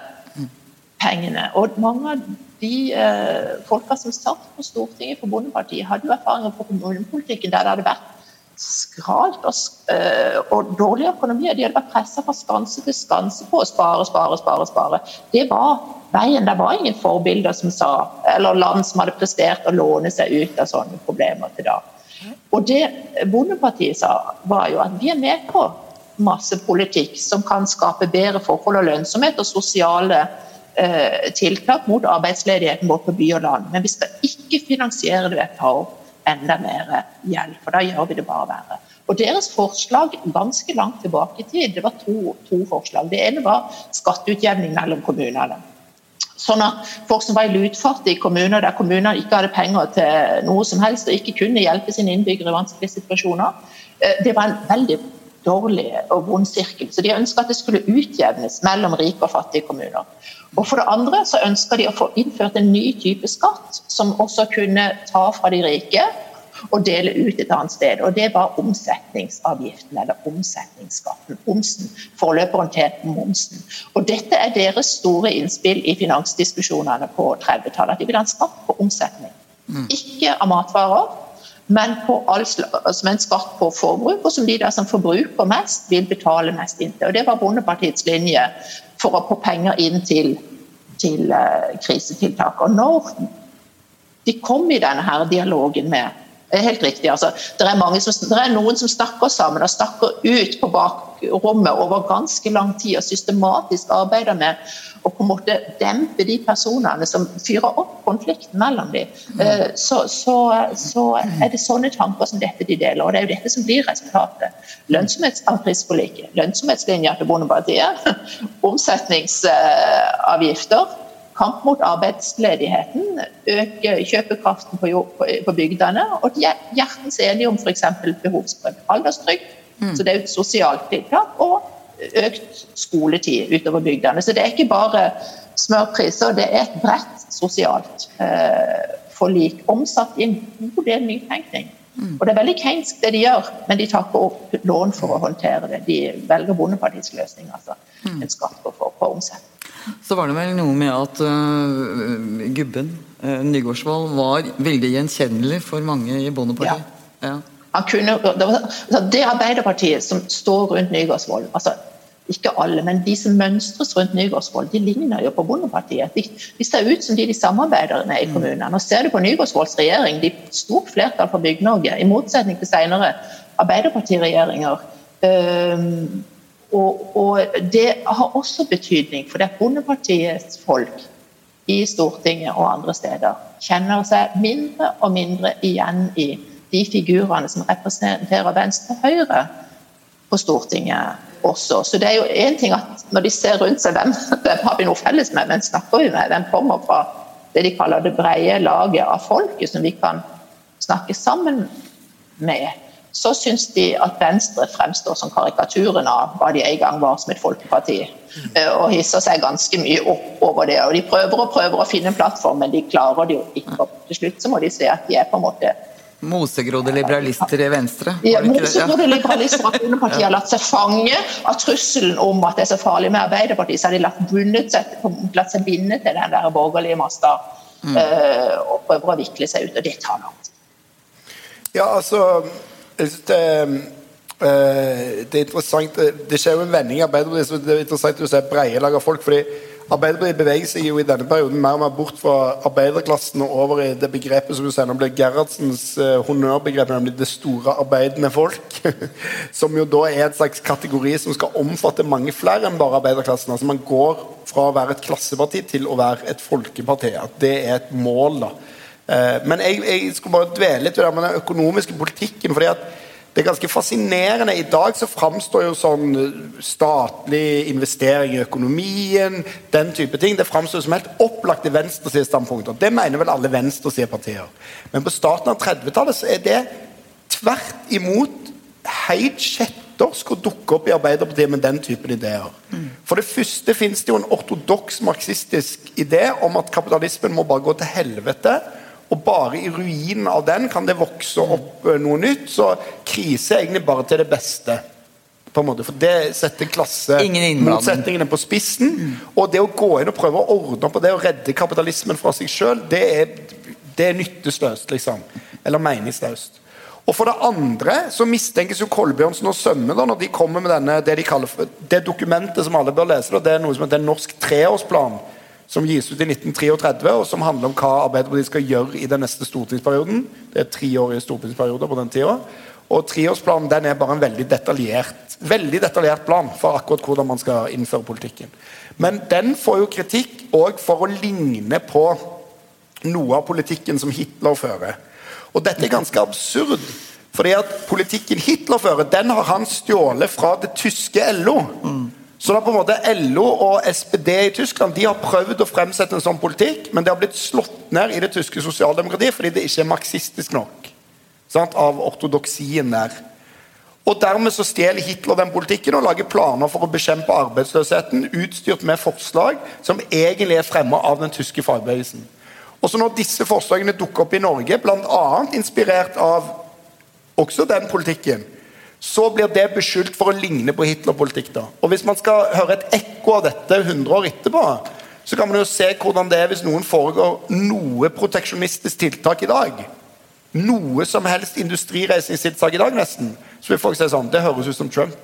pengene. Og mange av de eh, folka som satt på Stortinget for Bondepartiet, hadde jo erfaringer fra kommunepolitikken der det hadde vært skralt og, øh, og dårlig økonomi. De hadde vært pressa fra skanse til skanse på å spare, spare, spare. spare. Det var veien. Det var ingen forbilder som sa, eller land som hadde prestert å låne seg ut av sånne problemer til da. Og det Bondepartiet sa, var jo at vi er med på masse politikk som kan skape bedre forhold og lønnsomhet og sosiale eh, tiltak mot arbeidsledigheten både på by og land. Men vi skal ikke finansiere det ved opp enda mer gjeld, for da gjør vi det bare verre. Og Deres forslag ganske langt tilbake i tid, det var to, to forslag. Det ene var skatteutjevning mellom kommunene. Sånn at folk som var i lutfart i kommuner, der kommunene ikke hadde penger til noe som helst og ikke kunne hjelpe sine innbyggere i vanskelige situasjoner, eh, det var en veldig dårlig og vond sirkel. Så de ønska at det skulle utjevnes mellom rike og fattige kommuner. Og For det andre så ønsker de å få innført en ny type skatt, som også kunne ta fra de rike og dele ut et annet sted. Og Det var omsetningsavgiften, eller omsetningsskatten. Omsen. Forløperen til momsen. Og Dette er deres store innspill i finansdiskusjonene på 30-tallet. At de vil ha en skatt på omsetning. Mm. Ikke av matvarer, men som en skatt på forbruk, og som de der som forbruker mest, vil betale mest inn til. Og Det var Bondepartiets linje for å få penger inn til, til uh, krisetiltak. Og når de kom i denne her dialogen med helt riktig. Altså, det, er som, det, er noen som snakker sammen og snakker ut på bakrommet over ganske lang tid og systematisk arbeider med å på en måte dempe de personene som fyrer opp konflikten mellom dem. Eh, så, så, så, er det sånne tanker som dette de deler. Og det er jo dette som blir resultatet. Lønnsomhetsavprisforliket, lønnsomhetslinja til Bondepartiet, omsetningsavgifter kamp mot arbeidsledigheten, øke kjøpekraften på, på, på bygdene. Og de er hjertens enige om f.eks. behovsprøvd alderstrygd, mm. så det er et sosialt tiltak. Og økt skoletid utover bygdene. Så det er ikke bare smørpriser, det er et bredt sosialt eh, forlik. Omsatt i en god del nytenkning. Mm. Og Det er veldig keinsk det de gjør, men de takker opp lån for å håndtere det. De velger Bondepartiets løsning, altså. Mm. En skatt på, på, på omsetning. Så var det vel noe med at uh, gubben, uh, Nygaardsvold, var veldig gjenkjennelig for mange i Bondepartiet. Ja. ja. Kunne, det, var, altså, det, Arbeiderpartiet som står rundt Nygaardsvold altså, ikke alle, men de som mønstres rundt Nygårdsvold, de ligner jo på Bondepartiet. De, de, ser ut som de de samarbeider med i mm. kommunene. Nå ser du på Nygaardsvolds regjering, de stort flertall for Bygg-Norge, i motsetning til senere Arbeiderpartiregjeringer. Um, og, og, det har også betydning, for det er Bondepartiets folk i Stortinget og andre steder kjenner seg mindre og mindre igjen i de figurene som representerer Venstre og Høyre på Stortinget også. Så det er jo én ting at når de ser rundt seg, hvem, hvem har vi noe felles med, hvem snakker vi med? Hvem kommer fra det de kaller det brede laget av folket som vi kan snakke sammen med? Så syns de at Venstre fremstår som karikaturen av hva de en gang var som et folkeparti. Eh, og hisser seg ganske mye opp over det. Og de prøver og prøver å finne en plattform, men de klarer det jo ikke. Til slutt så må de se at de er på en måte Mosegrodde liberalister i Venstre? Ja, mosegrodde liberalister av Bondepartiet har latt seg fange av trusselen om at det er så farlig med Arbeiderpartiet, så har de latt, seg, latt seg binde til den der borgerlige masta mm. uh, og prøver å vikle seg ut. Og det tar noe. Ja, altså det, synes det er interessant Det skjer jo en vending i Arbeiderpartiet, så det er interessant å se breie lag av folk. fordi Arbeiderpartiet beveger seg jo i denne perioden mer og mer bort fra arbeiderklassen og over i det begrepet som du sier, nå blir Gerhardsens honnørbegrep, nemlig 'det store arbeidende folk'. som jo da er et slags kategori som skal omfatte mange flere enn bare arbeiderklassen. altså Man går fra å være et klasseparti til å være et folkeparti. At det er et mål, da. Uh, men jeg, jeg skulle bare dvele litt ved den økonomiske politikken. fordi at det er ganske fascinerende. I dag så framstår jo sånn eh, statlig investering i økonomien, den type ting, det framstår som helt opplagte venstresidestandpunkter. Det mener vel alle venstresidepartier. Men på starten av 30-tallet så er det tvert imot helt kjettersk å dukke opp i Arbeiderpartiet med den typen ideer. Mm. For det første finnes det jo en ortodoks marxistisk idé om at kapitalismen må bare gå til helvete og bare i ruinen av den kan det vokse opp eh, noe nytt. Så krise er egentlig bare til det beste. på en måte, For det setter klassemotsetningene på spissen. Mm. Og det å gå inn og prøve å ordne på det og redde kapitalismen fra seg sjøl, det, det, er nyttesløst, liksom. Eller meningsløst. Og for det andre så mistenkes jo Kolbjørnsen og Sømme da, når de kommer med denne, det de kaller for, det dokumentet som alle bør lese. Da, det er noe som heter norsk treårsplan som gis ut i 1933, og som handler om hva Arbeiderpartiet skal gjøre i den neste stortingsperioden. Det er treårige stortingsperioder på den tida. Og treårsplanen den er bare en veldig detaljert, veldig detaljert plan for akkurat hvordan man skal innføre politikken. Men den får jo kritikk òg for å ligne på noe av politikken som Hitler fører. Og dette er ganske absurd. fordi at politikken Hitler fører, den har han stjålet fra det tyske LO. Mm. Så da på en måte LO og SPD i Tyskland de har prøvd å fremsette en sånn politikk, men det har blitt slått ned i det tyske sosialdemokratiet fordi det ikke er marxistisk nok sant, av ortodoksien der. Og Dermed så stjeler Hitler den politikken og lager planer for å bekjempe arbeidsløsheten, utstyrt med forslag som egentlig er fremma av den tyske fagbevegelsen. Og så Når disse forslagene dukker opp i Norge, bl.a. inspirert av også den politikken, så blir det beskyldt for å ligne på Hitler-politikk. da. Og Hvis man skal høre et ekko av dette 100 år etterpå, så kan man jo se hvordan det er hvis noen foregår noe proteksjonistisk tiltak i dag. Noe som helst industrireisingstiltak i dag, nesten. Så vil folk si sånn Det høres ut som Trump.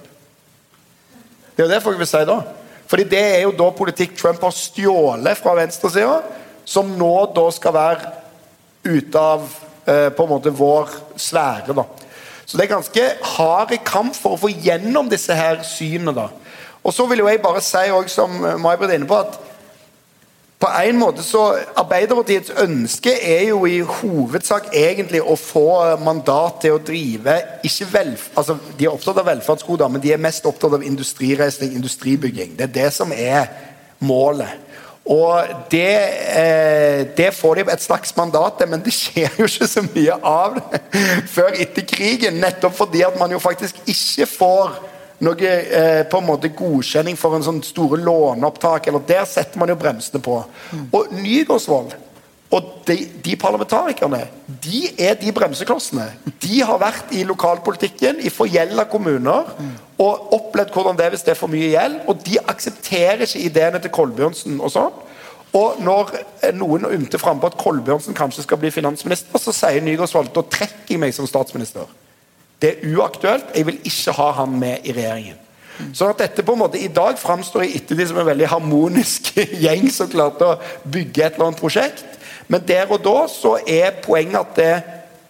Det er jo det folk vil si da. Fordi det er jo da politikk Trump har stjålet fra venstresida, som nå da skal være ute av eh, på en måte vår sfære. da. Så det er ganske hard kamp for å få gjennom disse her synene. da. Og så vil jo jeg bare si, også, som May-Britt inne på, at på en måte så Arbeiderpartiets ønske er jo i hovedsak egentlig å få mandat til å drive ikke velf, altså De er opptatt av velferdsgoder, men de er mest opptatt av industrireisning, industribygging. Det er det som er målet. Og det, eh, det, får de et slags mandat til, men det skjer jo ikke så mye av det før etter krigen. Nettopp fordi at man jo faktisk ikke får noe eh, på en måte godkjenning for en sånn store låneopptak. eller Der setter man jo bremsene på. Og Nygaardsvold og de, de, parlamentarikerne de er de bremseklossene. De har vært i lokalpolitikken i forgjelda kommuner og opplevd hvordan det er hvis det er for mye gjeld. Og de aksepterer ikke ideene til Kolbjørnsen og sånn. Og når noen ymter frampå at Kolbjørnsen kanskje skal bli finansminister, så sier Nygaardsvold da trekker jeg meg som statsminister. Det er uaktuelt. Jeg vil ikke ha han med i regjeringen. Så at dette på en måte i dag framstår i ettertid som en veldig harmonisk gjeng som klarte å bygge et eller annet prosjekt. Men der og da så er poenget at det,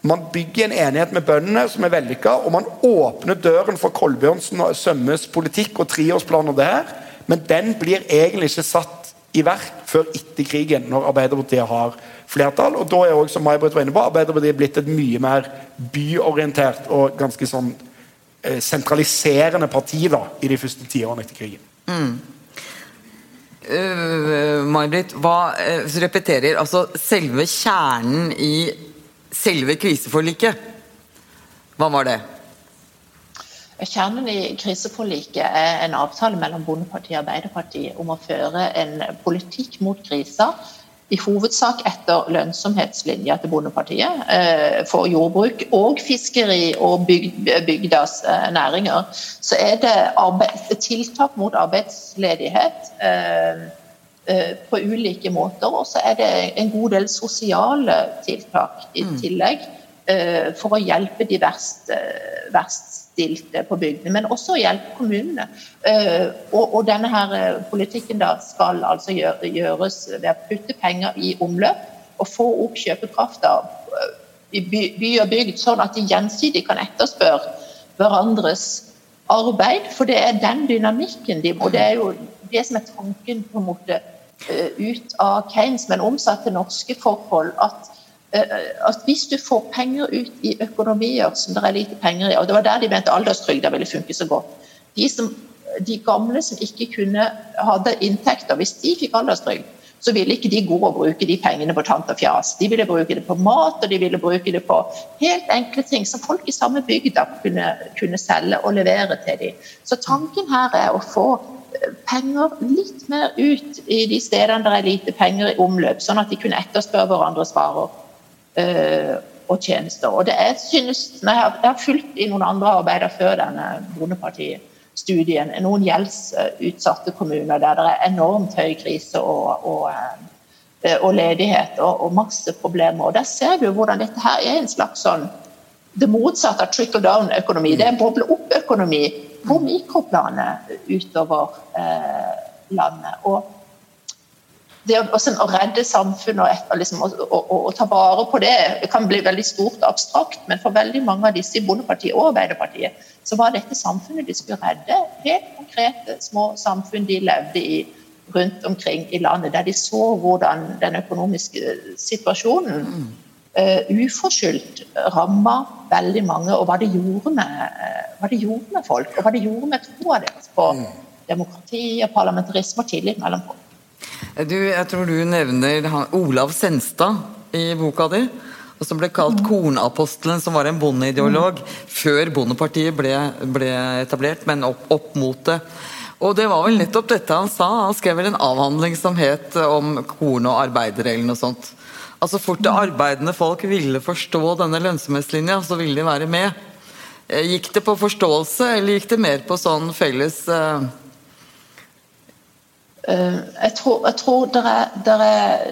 man bygger en enighet med bøndene som er vellykka, og man åpner døren for Kolbjørnsen og Sømmes politikk og treårsplaner der, men den blir egentlig ikke satt i verk før etter krigen, når Arbeiderpartiet har flertall. Og da er også, som May-Britt var inne på, Arbeiderpartiet blitt et mye mer byorientert og ganske sånn eh, sentraliserende parti da, i de første tiårene etter krigen. Mm. Uh, May-Britt, hva uh, repeterer altså selve kjernen i selve kriseforliket? Hva var det? Kjernen i kriseforliket er en avtale mellom Bondepartiet og Arbeiderpartiet om å føre en politikk mot krisa i hovedsak etter lønnsomhetslinja til Bondepartiet eh, for jordbruk og fiskeri og bygd, bygdas eh, næringer, så er det arbeid, tiltak mot arbeidsledighet eh, på ulike måter. Og så er det en god del sosiale tiltak i mm. tillegg for å hjelpe de verst, verst stilte på bygdene, men også å hjelpe kommunene. Eh, og, og denne her eh, politikken da skal altså gjøres ved å putte penger i omløp og få opp kjøpekrafta eh, i by, by og bygd, sånn at de gjensidig kan etterspørre hverandres arbeid. For det er den dynamikken de må. Det er jo det som er tanken på en måte ut av Keynes, men omsatt til norske forhold. at at hvis du får penger ut i økonomier som det er lite penger i, og det var der de mente alderstrygda ville funke så godt de, som, de, gamle som ikke kunne hadde inntekter, hvis de fikk alderstrygd, så ville ikke de gå og bruke de pengene på tant og fjas. De ville bruke det på mat, og de ville bruke det på helt enkle ting som folk i samme bygda kunne, kunne selge og levere til dem. Så tanken her er å få eh, penger litt mer ut i de stedene der er lite penger i omløp, sånn at de kunne etterspørre hverandres varer. Eh, og tjenester. Og det er, synes, jeg, har, jeg har fulgt i noen andre arbeider før denne Bondeparti-studien. Noen gjeldsutsatte kommuner der det er enormt høy krise og, og, eh, og ledighet og, og, masse problemer. Og Der ser du hvordan dette her er en slags sånn det motsatte av trickle down-økonomi. Det er en boble opp-økonomi på mikroplanet utover eh, landet. Og det å, å, redde samfunnet og, liksom, og, og, og, ta vare på det kan bli veldig stort og abstrakt, men for veldig mange av disse i Bondepartiet og Arbeiderpartiet så var dette samfunnet de skulle redde. Helt konkrete små samfunn de levde i rundt omkring i landet, der de så hvordan den økonomiske situasjonen uh, uforskyldt ramma veldig mange, og hva det, gjorde med, hva det gjorde med folk, og hva det gjorde med troa deres på mm. demokrati og parlamentarisme og tillit mellom folk. Du, jeg tror du nevner Olav Senstad i boka di. Og som ble kalt Kornapostelen, som var en bondeideolog mm. før Bondepartiet ble, ble, etablert, men opp, opp, mot det. Og det var vel nettopp dette han sa. Han skrev vel en avhandling som het om korn og arbeidere eller noe sånt. Altså Fort det arbeidende folk ville forstå denne lønnsomhetslinja, så ville de være med. Eh, gikk det på forståelse, eller gikk det mer på sånn felles Eh, jeg tror, jeg tror det er, er,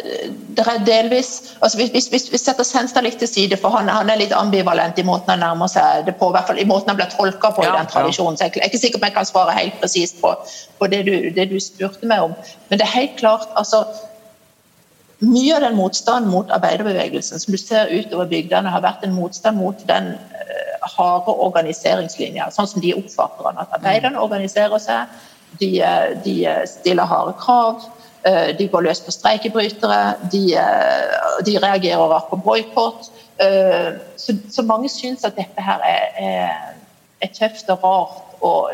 er, delvis altså Hvis vi setter Senstad litt til side, for han, han, er litt ambivalent i måten han nærmer seg det på, i hvert fall i måten han blir tolka på ja, i den tradisjonen. så Jeg er ikke sikker på om jeg kan svare helt presist på, på det, du, det, du, spurte meg om. Men det er helt klart altså Mye av den motstanden mot arbeiderbevegelsen som du ser utover bygdene, har vært en motstand mot den uh, harde organiseringslinja, sånn som de oppfatter den. At arbeiderne organiserer seg de, de stiller harde krav. Eh, de går løs på streikebrytere. De, eh, de reagerer rart på boikott. Eh, så, så, mange syns at dette her er, er tøft og rart og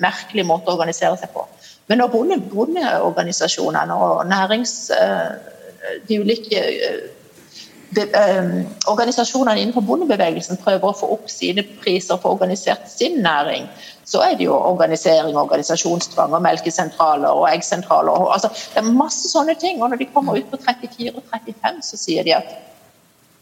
merkelig måte å organisere seg på. Men når bondeorganisasjonene og nærings... De ulike organisasjonene innenfor bondebevegelsen prøver å få opp sine priser for organisert sin næring, så er det jo organisering, organisasjonstvang og melkesentraler og eggsentraler. Og, altså, det er masse sånne ting. Og når de kommer ut på 34 og 35, så sier de at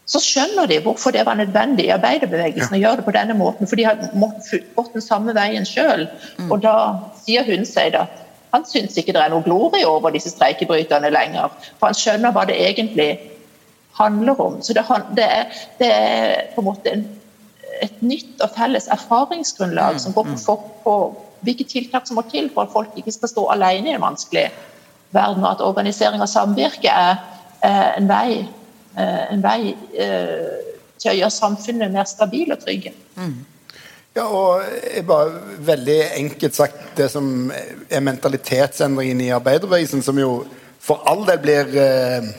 så skjønner de hvorfor det var nødvendig i arbeiderbevegelsen ja. å gjøre det på denne måten, for de har gått den samme veien sjøl. Mm. Og da sier hun seg at han syns ikke det er noe glorie over disse streikebryterne lenger. For han skjønner hva det egentlig handler om. Så det, det, er, det er, på en måte en et nytt og felles erfaringsgrunnlag mm, som går på, mm. på hvilke tiltak som må til for at folk ikke skal stå alene i en vanskelig verden, og at organisering og samvirke er en vei, en vei til å gjøre samfunnet mer stabil og trygge. Mm. Ja, og jeg bare Veldig enkelt sagt det som er mentalitetsendringen i arbeiderbevegelsen, som jo for all del blir eh,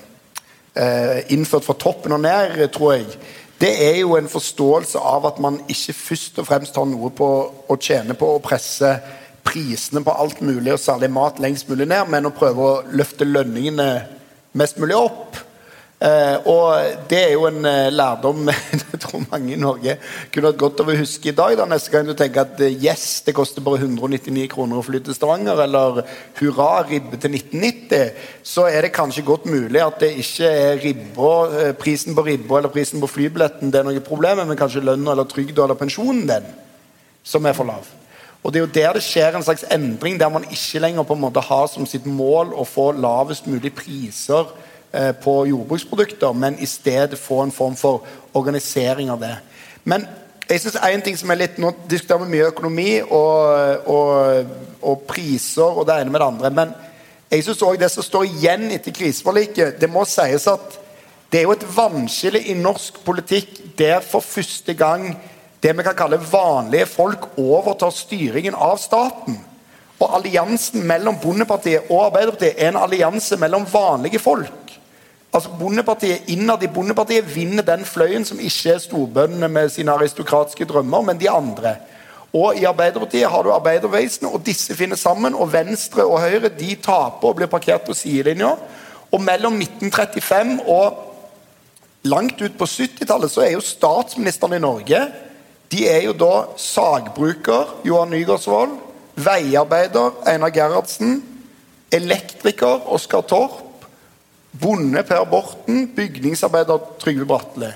eh, innført fra toppen og ned, tror jeg, det er jo en forståelse av at man ikke først og fremst har noe på å tjene på å presse prisene på alt mulig, og særlig mat, lengst mulig ned, men å prøve å løfte lønningene mest mulig opp. Uh, og det er jo en uh, lærdom jeg tror mange i Norge kunne hatt godt av å huske i dag. da Neste gang du tenker at uh, yes, det koster bare 199 kroner å fly til Stavanger, eller hurra, ribbe til 1990, så er det kanskje godt mulig at det ikke er ribba, prisen på ribba eller prisen på flybilletten det er noe problem, men kanskje lønna eller trygda eller pensjonen den som er for lav. Og Det er jo der det skjer en slags endring, der man ikke lenger på en måte har som sitt mål å få lavest mulig priser Eh, på jordbruksprodukter, men i stedet få en form for organisering av det. Men jeg synes en ting som er litt, Nå diskuterer vi mye økonomi og, og, og, priser og det ene med det andre. Men jeg synes også det som står igjen etter kriseforliket, det må sies at det er jo et vannskille i norsk politikk der for første gang det vi kan kalle vanlige folk overtar styringen av staten. Og alliansen mellom Bondepartiet og Arbeiderpartiet er en allianse mellom vanlige folk. Altså bondepartiet, Innad i Bondepartiet vinner den fløyen som ikke er storbøndene med sine aristokratiske drømmer, men de andre. Og I Arbeiderpartiet har du arbeiderbevegelsen, og disse finner sammen. Og Venstre og Høyre de taper og blir parkert på sidelinja. Og mellom 1935 og langt ut på 70-tallet så er jo statsministeren i Norge de er jo da sagbruker Johan Nygaardsvold, veiarbeider Einar Gerhardsen, elektriker Oskar Torp Bonde Per Borten, bygningsarbeider Trygve Bratteli.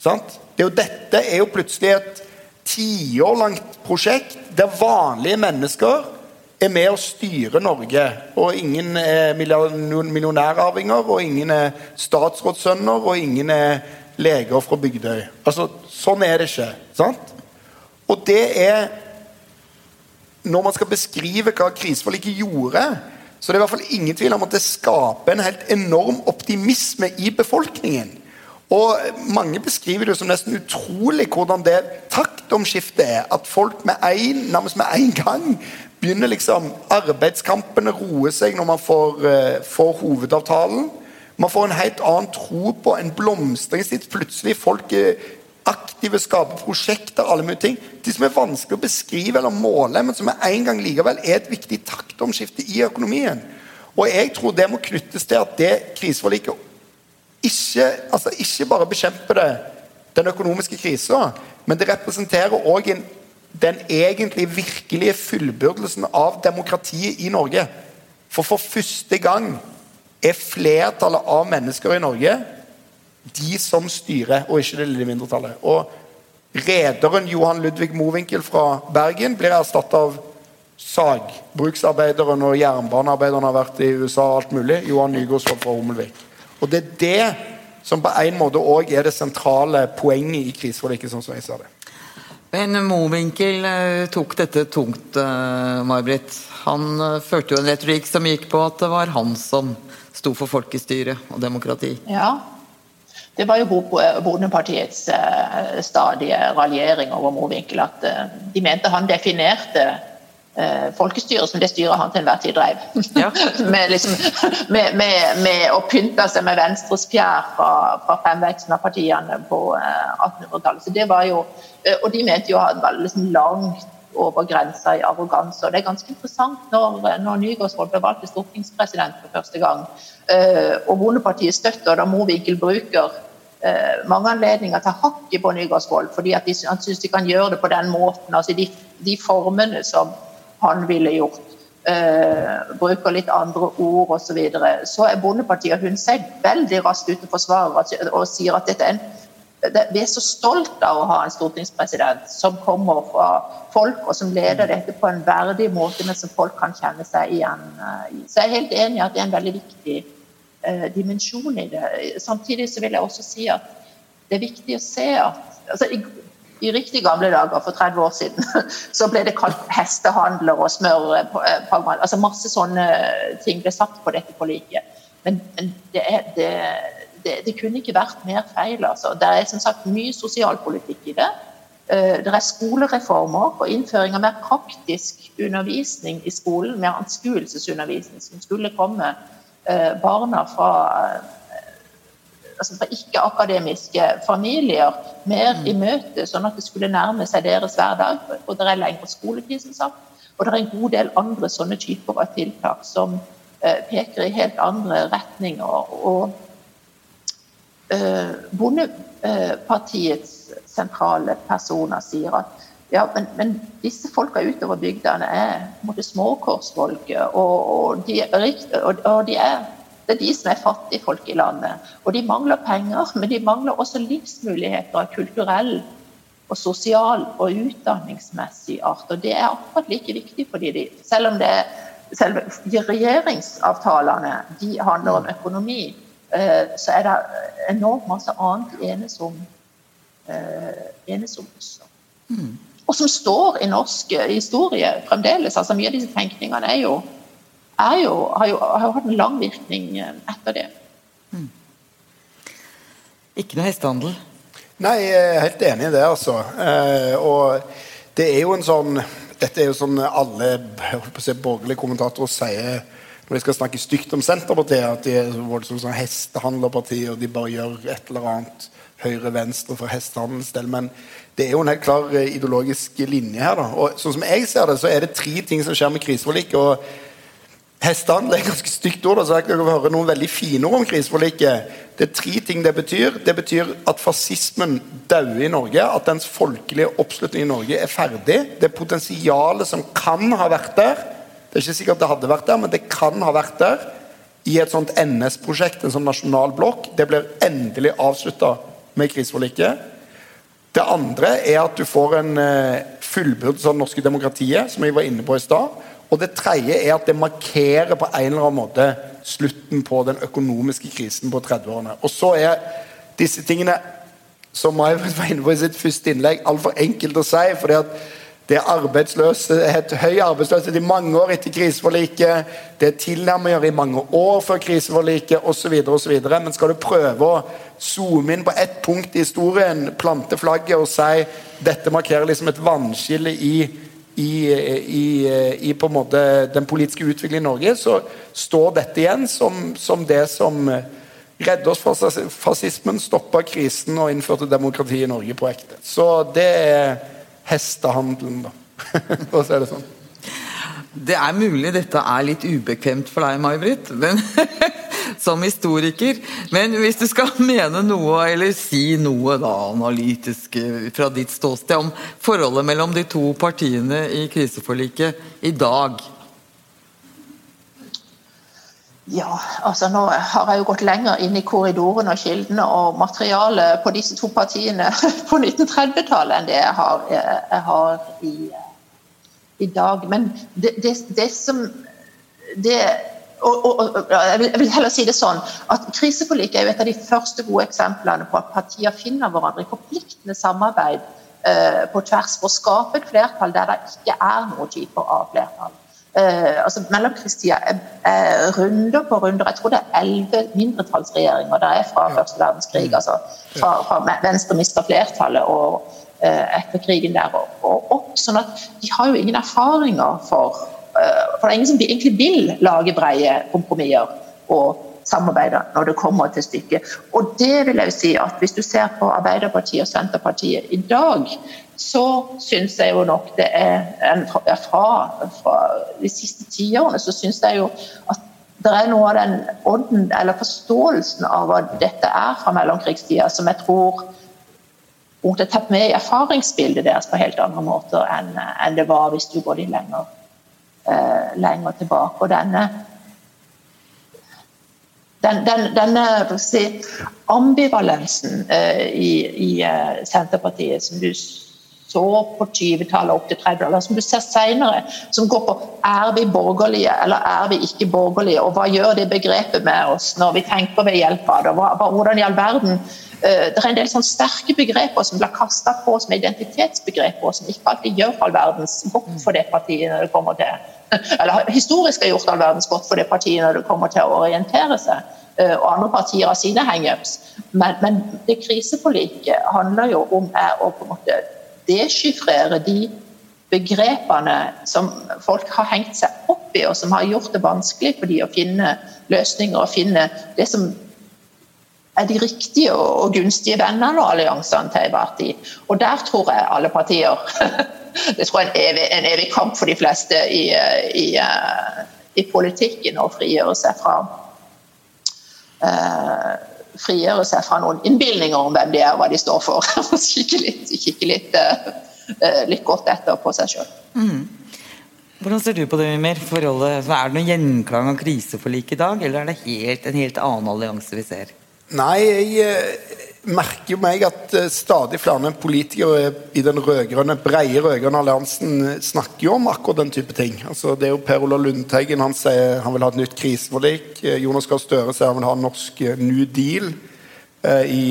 Det er dette er jo plutselig et tiår langt prosjekt der vanlige mennesker er med å styre Norge. Og ingen er millionærarvinger, og ingen er statsrådssønner, og ingen er leger fra Bygdøy. Altså, Sånn er det ikke. sant? Og det er Når man skal beskrive hva kriseforliket gjorde, så det er i hvert fall ingen tvil om at det skaper en helt enorm optimisme i befolkningen. Og Mange beskriver det som nesten utrolig hvordan det taktomskiftet er. At folk med en, nærmest med en gang begynner liksom arbeidskampene roer seg når man får, uh, får, hovedavtalen. Man får en helt annen tro på en blomstringstid. Plutselig folk er aktive, skaper prosjekter, alle mulige ting. De som er vanskelig å beskrive eller måle, men som er en gang likevel er et viktig taktomskifte i økonomien. Og jeg tror det må knyttes til at det kriseforliket ikke, altså ikke bare bekjemper det den økonomiske krisa, men det representerer òg den egentlig virkelige fullbyrdelsen av demokratiet i Norge. For for første gang er flertallet av mennesker i Norge de som styrer, og ikke det lille mindretallet. Og Rederen Johan Ludvig Mowinckel fra Bergen blir erstatta av sagbruksarbeideren og jernbanearbeideren har vært i USA og alt mulig. Johan Nygaardsvold fra Hummelvik. Og det er det som på en måte òg er det sentrale poenget i kriseforliket, sånn som jeg ser det. Men Mowinckel uh, tok dette tungt, uh, May-Britt. Han uh, førte jo en retorikk som gikk på at det var han som sto for folkestyre og demokrati. Ja, det var jo Bondepartiets uh, stadige raljering over Mowinckel. At uh, de mente han definerte uh, folkestyret som det styret han til enhver tid drev. Ja. med, liksom, med, med, med, å pynte seg med Venstres fjær fra, fra fremveksten av partiene på 1800-tallet. Så det var jo, Og de mente jo han var liksom langt over grensa i arroganse. Og det er ganske interessant når, når Nygaardsvold ble valgt til stortingspresident for første gang, og Bondepartiet støtter da Mowinckel bruker eh, mange anledninger til hakket på Nygaardsvold, fordi de, han syns de kan gjøre det på den måten. altså De, de formene som han ville gjort. Eh, bruker litt andre ord osv. Så, videre. så er Bondepartiet og hun seg veldig raskt ute og forsvarer og sier at dette er en det, vi er så stolt av å ha en stortingspresident som kommer fra folk, og som leder dette på en verdig måte, men som folk kan kjenne seg igjen i. Så jeg er helt enig i at det er en veldig viktig eh, dimensjon i det. Samtidig så vil jeg også si at det er viktig å se at altså, i riktig gamle dager, for 30 år siden, så ble det kalt hestehandler og smørpragmat. Altså masse sånne ting ble satt på dette forliket. Men, det, er, det, det, det, kunne ikke vært mer feil. Altså. Det er som sagt mye sosialpolitikk i det. Eh, det er skolereformer og innføring av mer praktisk undervisning i skolen, mer anskuelsesundervisning, som skulle komme eh, barna fra altså fra ikke-akademiske familier mer i møte, sånn at det skulle nærme seg deres hverdag. Og det er lengre skoletid, som sagt. Og det er en god del andre sånne typer av tiltak som eh, peker i helt andre retninger. Og eh, Bondepartiets sentrale personer sier at ja, men, men disse folka utover bygdene er småkorsfolk, og, og, de, og, og de er det er de som er fattige folk i landet. Og de mangler penger, men de mangler også livsmuligheter av kulturell og sosial og utdanningsmessig art. Og det er akkurat like viktig for de, selv om det selve regjeringsavtalene de handler om økonomi, eh, så er det enormt masse annet enes om, enes om også. Mm. Og som står i norsk historie fremdeles. altså Mye av disse tenkningene er jo jo, har, jo, har jo hatt en lang virkning eh, etter det. Mm. Ikke noe hestehandel? Nei, jeg er helt enig i det, altså. Eh, og det er jo en sånn Dette er jo sånn alle si, borgerlige kommentatorer sier når de skal snakke stygt om Senterpartiet, at de er voldsomt sånn hestehandlerparti, og de bare gjør et eller annet høyre-venstre for hestehandelens del. Men det er jo en helt klar eh, ideologisk linje her. da, og sånn som jeg ser det, så er det tre ting som skjer med kriseforliket. og Hestehandel er et ganske stygt ord. så jeg kan høre noen veldig fine ord om kriseforliket. Det er tre ting det betyr. Det betyr at fascismen dauer i Norge. At dens folkelige oppslutning i Norge er ferdig. Det potensialet som kan ha vært der Det er ikke sikkert det hadde vært der, men det kan ha vært der i et sånt NS-prosjekt, en sånn nasjonal blokk. Det blir endelig avslutta med kriseforliket. Det andre er at du får en uh, fullbyrdelse av det norske demokratiet, som jeg var inne på i stad. Og det tredje er at det markerer på en eller annen måte slutten på den økonomiske krisen på 30-årene. Og så er disse tingene, som Mai var inne på i sitt første innlegg, altfor enkelt å si. fordi at det er arbeidsløshet, høy arbeidsløshet i mange år etter kriseforliket. Det er tilnærminger i mange år før kriseforliket osv. Men skal du prøve å zoome inn på ett punkt i historien, plante flagget og si dette markerer liksom et vannskille i i, i, i, på en måte den politiske utviklingen i Norge, så står dette igjen som, som det som redde oss fra fascismen, stoppa krisen og innførte demokrati i Norge på ekte. Så det er hestehandelen, da. For å si det sånn. Det er mulig dette er litt ubekvemt for deg, May-Britt, som historiker. Men hvis du skal mene noe, eller si noe da, analytisk fra ditt ståsted om forholdet mellom de to partiene i kriseforliket i dag? Ja, altså nå har jeg jo gått lenger inn i korridorene og kildene og materialet på disse to partiene på 1930-tallet enn det jeg har, jeg har i i dag. Men det, det, det som det, og, og, og, jeg vil heller si det sånn at Kriseforliket er jo et av de første gode eksemplene på at partier finner hverandre i forpliktende samarbeid eh, på tvers for å skape et flertall der det ikke er noen typer av flertall. Uh, altså Mellomkrigstida er, er runder på runder. Jeg tror det er elleve mindretallsregjeringer der er fra første verdenskrig. altså fra, fra Venstre mister flertallet og uh, etter krigen der og opp. sånn at de har jo ingen erfaringer for uh, For det er ingen som egentlig vil lage breie kompromisser og samarbeide når det kommer til stykket. Og det vil jeg si at hvis du ser på Arbeiderpartiet og Senterpartiet i dag, så syns jeg jo nok det er fra, fra de siste tiårene så syns jeg jo at det er noe av den ånden eller forståelsen av hva dette er fra mellomkrigstida, som jeg tror måtte tatt med i erfaringsbildet deres på helt andre måter enn, det var hvis du går de lenger, uh, lenger tilbake. Og denne, den, den, denne si, ambivalensen eh, i, i eh, Senterpartiet som du så på 20-tallet opp til 30-tallet, som du ser senere, som går på er vi borgerlige eller er vi ikke borgerlige, og hva gjør det begrepet med oss når vi tenker ved hjelp av det, hvordan i all verden det er en del sånn sterke begreper som blir kasta på som identitetsbegreper, som ikke alltid gjør all verdens godt for det partiet når det kommer til Eller historisk har gjort all verdens godt for det partiet når det kommer til å orientere seg. Eh, og andre partier har sine hangups. Men, men det kriseforliket handler jo om å på en måte deschiffrere de begrepene som folk har hengt seg opp i, og som har gjort det vanskelig for de å finne løsninger og finne det som er de riktige og gunstige vennene og alliansene til enhver tid. Og der tror jeg alle partier Det tror jeg er en evig, en evig kamp for de fleste i, i, i politikken å frigjøre seg fra uh, frigjøre seg fra noen innbilninger om hvem de er og hva de står for. kikke litt, kikke litt, uh, litt godt etter på seg sjøl. Mm. Hvordan ser du på det, Mimir? Forholdet, er det noen gjenklang av kriseforliket i dag, eller er det helt, en helt annen allianse vi ser? Nei, jeg merker jo meg at eh, stadig flere politikere i den rødgrønne, breie rød-grønne alliansen snakker jo om akkurat den type ting. Altså, det er jo Per Olav Lundteigen han sier han vil ha et nytt kriseforlik. Eh, Jonas Gahr Støre sier han vil ha en norsk eh, New Deal. I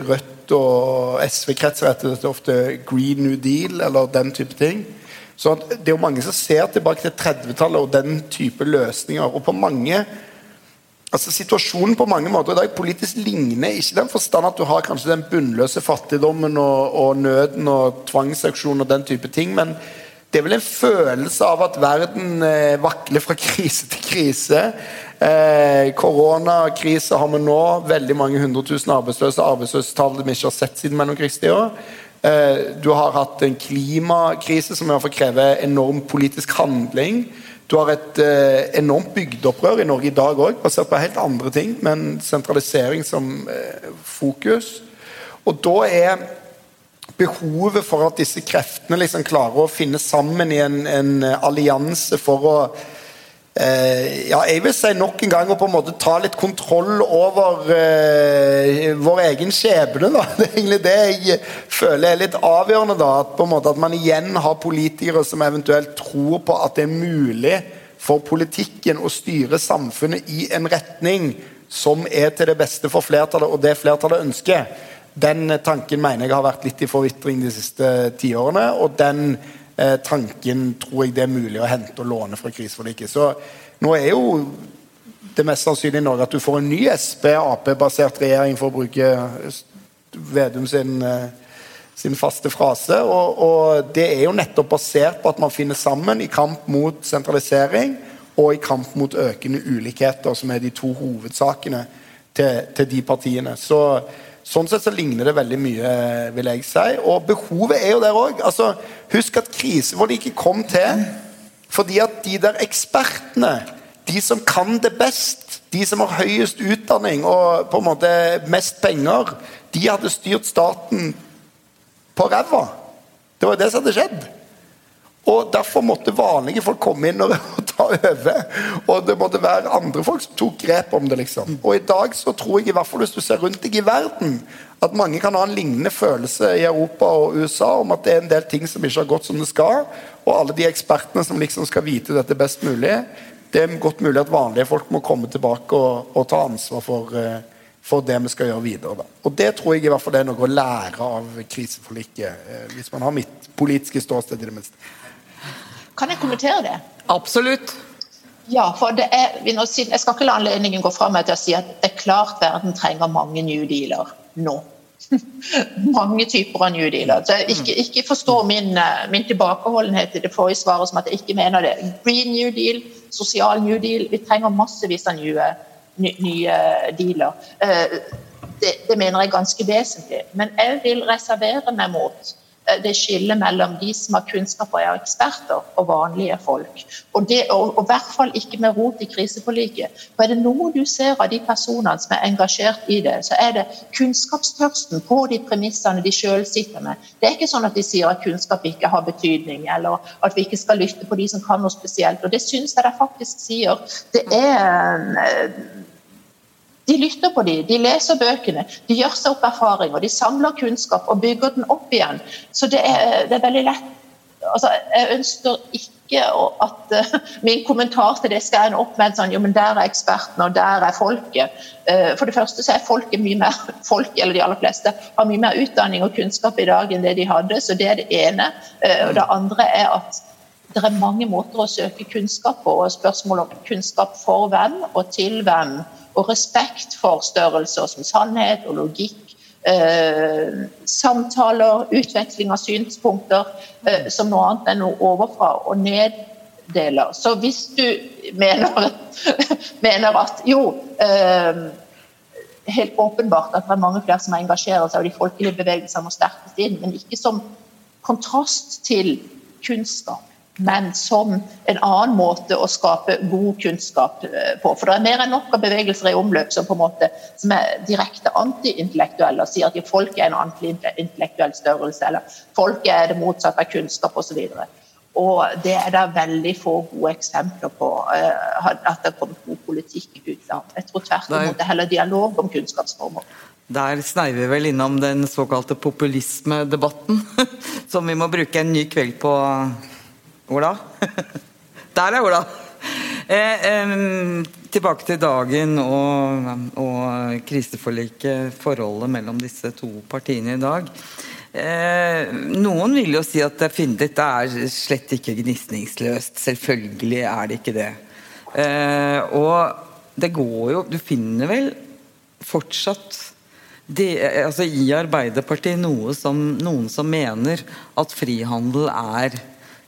Rødt og SV-kretser heter dette ofte Green New Deal eller den type ting. Så Det er jo mange som ser tilbake til 30-tallet og den type løsninger. Og på mange Altså Situasjonen på mange måter i dag politisk ligner ikke den forstand at du har kanskje den bunnløse fattigdommen og, og nøden og tvangsauksjon og den type ting, men det er vel en følelse av at verden eh, vakler fra krise til krise. Eh, koronakrise har vi nå. Veldig mange hundre tusen arbeidsløse. Arbeidsløshetstall vi ikke har sett siden mellomkrigstida. Eh, du har hatt en klimakrise som i hvert fall krever enorm politisk handling. Du har et eh, enormt bygdeopprør i Norge i dag òg, basert på helt andre ting, men sentralisering som eh, fokus. Og da er behovet for at disse kreftene liksom klarer å finne sammen i en, en allianse for å Eh, ja, jeg vil si nok en gang å på en måte ta litt kontroll over eh, vår egen skjebne. da. Det er egentlig det jeg føler er litt avgjørende. da, At, på en måte at man igjen har politikere som eventuelt tror på at det er mulig for politikken å styre samfunnet i en retning som er til det beste for flertallet, og det flertallet ønsker. Den tanken mener jeg har vært litt i forvitring de siste tiårene. og den eh, tanken tror jeg det er mulig å hente og låne fra kriseforliket. Så nå er jo det mest sannsynlig i Norge at du får en ny Sp-Ap-basert regjering, for å bruke Vedum sin, eh, sin faste frase. Og, og, det er jo nettopp basert på at man finner sammen i kamp mot sentralisering og i kamp mot økende ulikheter, som er de to hovedsakene til, til de partiene. Så Sånn sett så ligner det veldig mye, vil jeg si. Og behovet er jo der òg. Altså, husk at kriseforliket kom til fordi at de der ekspertene, de som kan det best, de som har høyest utdanning og på en måte mest penger, de hadde styrt staten på ræva. Det var jo det som hadde skjedd. Og Derfor måtte vanlige folk komme inn og, ta over. Og det måtte være andre folk som tok grep om det. liksom. Og i dag så tror jeg, i hvert fall hvis du ser rundt deg i verden, at mange kan ha en lignende følelse i Europa og USA om at det er en del ting som ikke har gått som det skal. Og alle de ekspertene som liksom skal vite dette best mulig. Det er godt mulig at vanlige folk må komme tilbake og, og ta ansvar for, eh, for, det vi skal gjøre videre. Da. Og det tror jeg i hvert fall det er noe å lære av kriseforliket. Eh, hvis man har mitt politiske ståsted i det minste. Kan jeg kommentere det? Absolutt. Ja, for det er, Jeg skal ikke la anledningen gå fra meg til å si at det er klart verden trenger mange new dealer nå. mange typer av new dealer. Så ikke, ikke forstå min, eh, min, tilbakeholdenhet i det forrige svaret som at jeg ikke mener det. Green new deal, sosial new deal. Vi trenger massevis av nye, nye dealer. Eh, det, det mener jeg er ganske vesentlig. Men jeg vil reservere meg mot det skillet mellom de som har kunnskap og er eksperter, og vanlige folk. Og, det, og, og i hvert fall ikke med rot i kriseforliket. For er det noe du ser av de personene som er engasjert i det, så er det kunnskapstørsten på de premissene de selv sitter med. Det er ikke sånn at de sier at kunnskap ikke har betydning, eller at vi ikke skal lytte på de som kan noe spesielt. Og det syns jeg de faktisk sier. Det er De lytter på dem, de leser bøkene, de gjør seg opp erfaringer, de samler kunnskap og bygger den opp igjen. Så det er, det er veldig lett altså, Jeg ønsker ikke at uh, min kommentar til det skal ende opp med en sånn jo, men der er ekspertene, og der er folket. Uh, for det første så er folket mye mer folk, eller de aller fleste har mye mer utdanning og kunnskap i dag enn det de hadde, så det er det ene. Uh, og det andre er at det er mange måter å søke kunnskap på, og spørsmål om kunnskap for hvem og til hvem og respekt for størrelser som sannhet og logikk. Eh, samtaler, utveksling av synspunkter eh, som noe annet enn noe overfra og neddeler. Så hvis du mener, mener at jo eh, Helt åpenbart at det er mange flere som engasjerer seg, og de folkelige bevegelsene må sterkest inn, men ikke som kontrast til kunnskap men som en annen måte å skape god kunnskap eh, på. For det er mer enn nok av bevegelser i omløp som, på en måte, som er direkte antiintellektuelle og sier at folk er en antiintellektuell størrelse, eller folk er det motsatte av kunnskap osv. Og det er det veldig få gode eksempler på uh, at det har kommet god politikk ut av. Jeg tror tvert imot det er heller dialog om kunnskapsformer. Der sneier vi vel innom den såkalte populismedebatten, som vi må bruke en ny kveld på Ola? Der er Ola! Eh, eh, tilbake til dagen og, og, kriseforliket, forholdet mellom disse to partiene i dag. Eh, noen vil jo si at dette er slett ikke gnisningsløst. Selvfølgelig er det ikke det. Eh, og det går jo Du finner vel fortsatt de, altså I Arbeiderpartiet noe som, noen som mener at frihandel er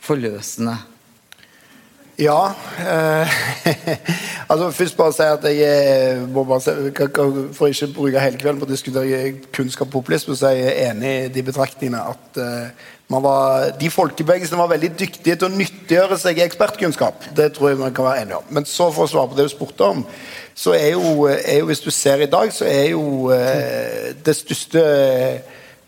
forløsende? Ja. Eh, altså Først bare si at jeg må bare si, For ikke bruke hele kvelden på å diskutere kunnskap og populisme, så er jeg enig i de betraktningene at uh, var, de folkebevegelsene var veldig dyktige til å nyttiggjøre seg ekspertkunnskap. Det tror jeg man kan være enig om. Men så for å svare på det du spurte om, så er jo, er jo hvis du ser i dag, så er jo eh, det største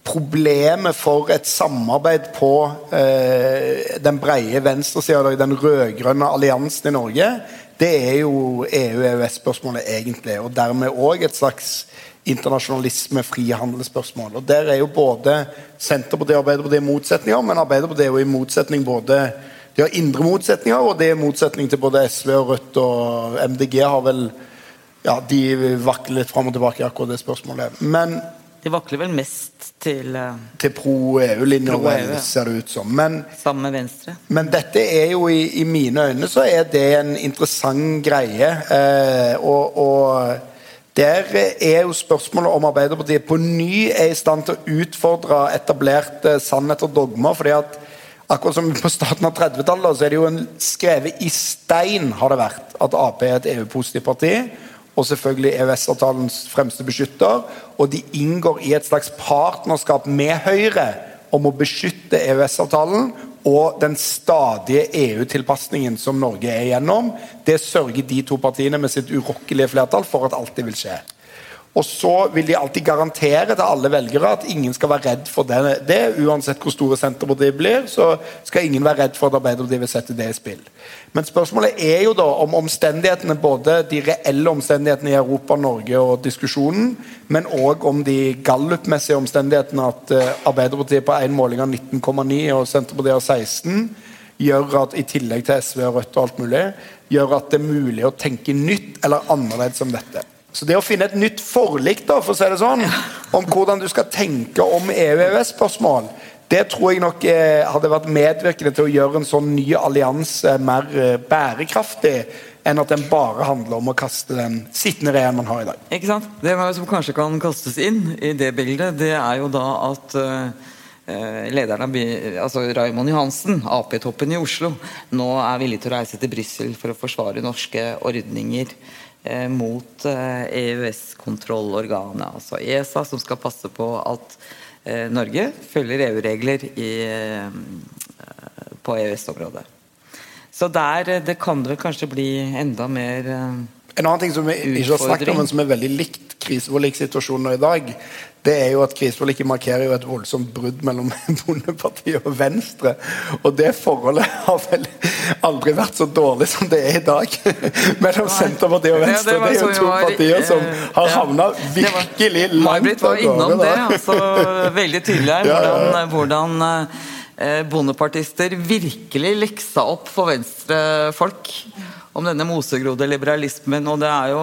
problemet for et samarbeid på eh, den brede venstresida, den rød-grønne alliansen i Norge, det er jo EU-EØS-spørsmålet egentlig. Og dermed òg et slags internasjonalisme, frihandelsspørsmål. Og Der er jo både Senterpartiet og Arbeiderpartiet motsetninger, men Arbeiderpartiet er jo i motsetning både De har indre motsetninger, og det er motsetning til både SV og Rødt og MDG har vel ja, De vakler litt fram og tilbake i akkurat det spørsmålet. Men de vakler vel mest til uh, Til pro-EU-linja, pro e ser det ut som. Men, sammen med Venstre. Men dette er jo i, i, mine øyne så er det en interessant greie. Eh, og, og der er jo spørsmålet om Arbeiderpartiet på ny er i stand til å utfordre etablerte sannheter og dogmer. fordi at Akkurat som på starten av 30-tallet så er det jo en skrevet i stein har det vært at Ap er et EU-positivt parti og selvfølgelig EØS-avtalens fremste beskytter. Og de inngår i et slags partnerskap med Høyre om å beskytte EØS-avtalen og den stadige EU-tilpasningen som Norge er igjennom. Det sørger de to partiene med sitt urokkelige flertall for at alltid vil skje. Og så vil de alltid garantere til alle velgere at ingen skal være redd for det. det uansett hvor store Senterpartiet blir, så skal ingen være redd for at Arbeiderpartiet vil sette det i spill. Men spørsmålet er jo da om omstendighetene, både de reelle omstendighetene i Europa, Norge og diskusjonen, men òg om de gallupmessige omstendighetene at uh, Arbeiderpartiet på én måling har 19,9 og Senterpartiet har 16, gjør at i tillegg til SV og Rødt og alt mulig, gjør at det er mulig å tenke nytt eller annerledes om dette. Så det å finne et nytt forlik da, for å si det sånn, om hvordan du skal tenke om EU-EØS-spørsmål, det tror jeg nok eh, hadde vært medvirkende til å gjøre en sånn ny allianse mer eh, bærekraftig enn at den bare handler om å kaste den sittende regjeringen man har i dag. Ikke sant? Det som kanskje kan kastes inn i det bildet, det er jo da at uh, lederen av altså Raymond Johansen, Ap-toppen i Oslo, nå er villig til å reise til Brussel for å forsvare norske ordninger Eh, mot eh, EØS-kontrollorganet, altså ESA, som skal passe på at eh, Norge følger EU-regler på EØS-området. Så der det kan det vel kanskje bli enda mer En annen ting som vi ikke har snakket om, men som er veldig likt kriseforlikssituasjonen i dag, det er jo at kriseforliket markerer jo et voldsomt brudd mellom Bondepartiet og Venstre. Og det forholdet har vel aldri vært så dårlig som det er i dag. mellom Senterpartiet og Venstre. Ja, det, det, er jo to var, partier som har ja, havna virkelig langt av gårde. var innom det, altså, veldig tydelig her. Hvordan, hvordan eh, bondepartister virkelig leksa opp for venstrefolk om denne mosegrodde liberalismen. og det er jo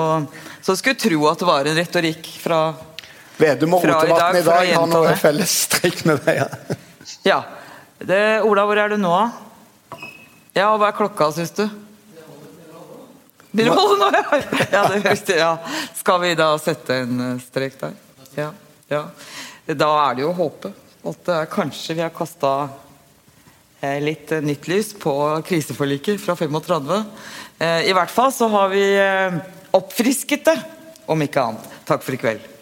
Så skulle tro at det var en retorikk fra Vedum og Rotevatn i dag, i dag har noe fellestrekk med det. Ja. ja. Det, Ola, hvor er du nå? Ja, hva er klokka, syns du? Vil du holde nå? Ja, det ja. Skal vi da sette en eh, strek der? Ja. ja. Da er det jo å håpe at uh, kanskje vi har kasta uh, litt nytt lys på kriseforliket fra 35. I hvert fall så har vi oppfrisket det, om ikke annet. Takk for i kveld.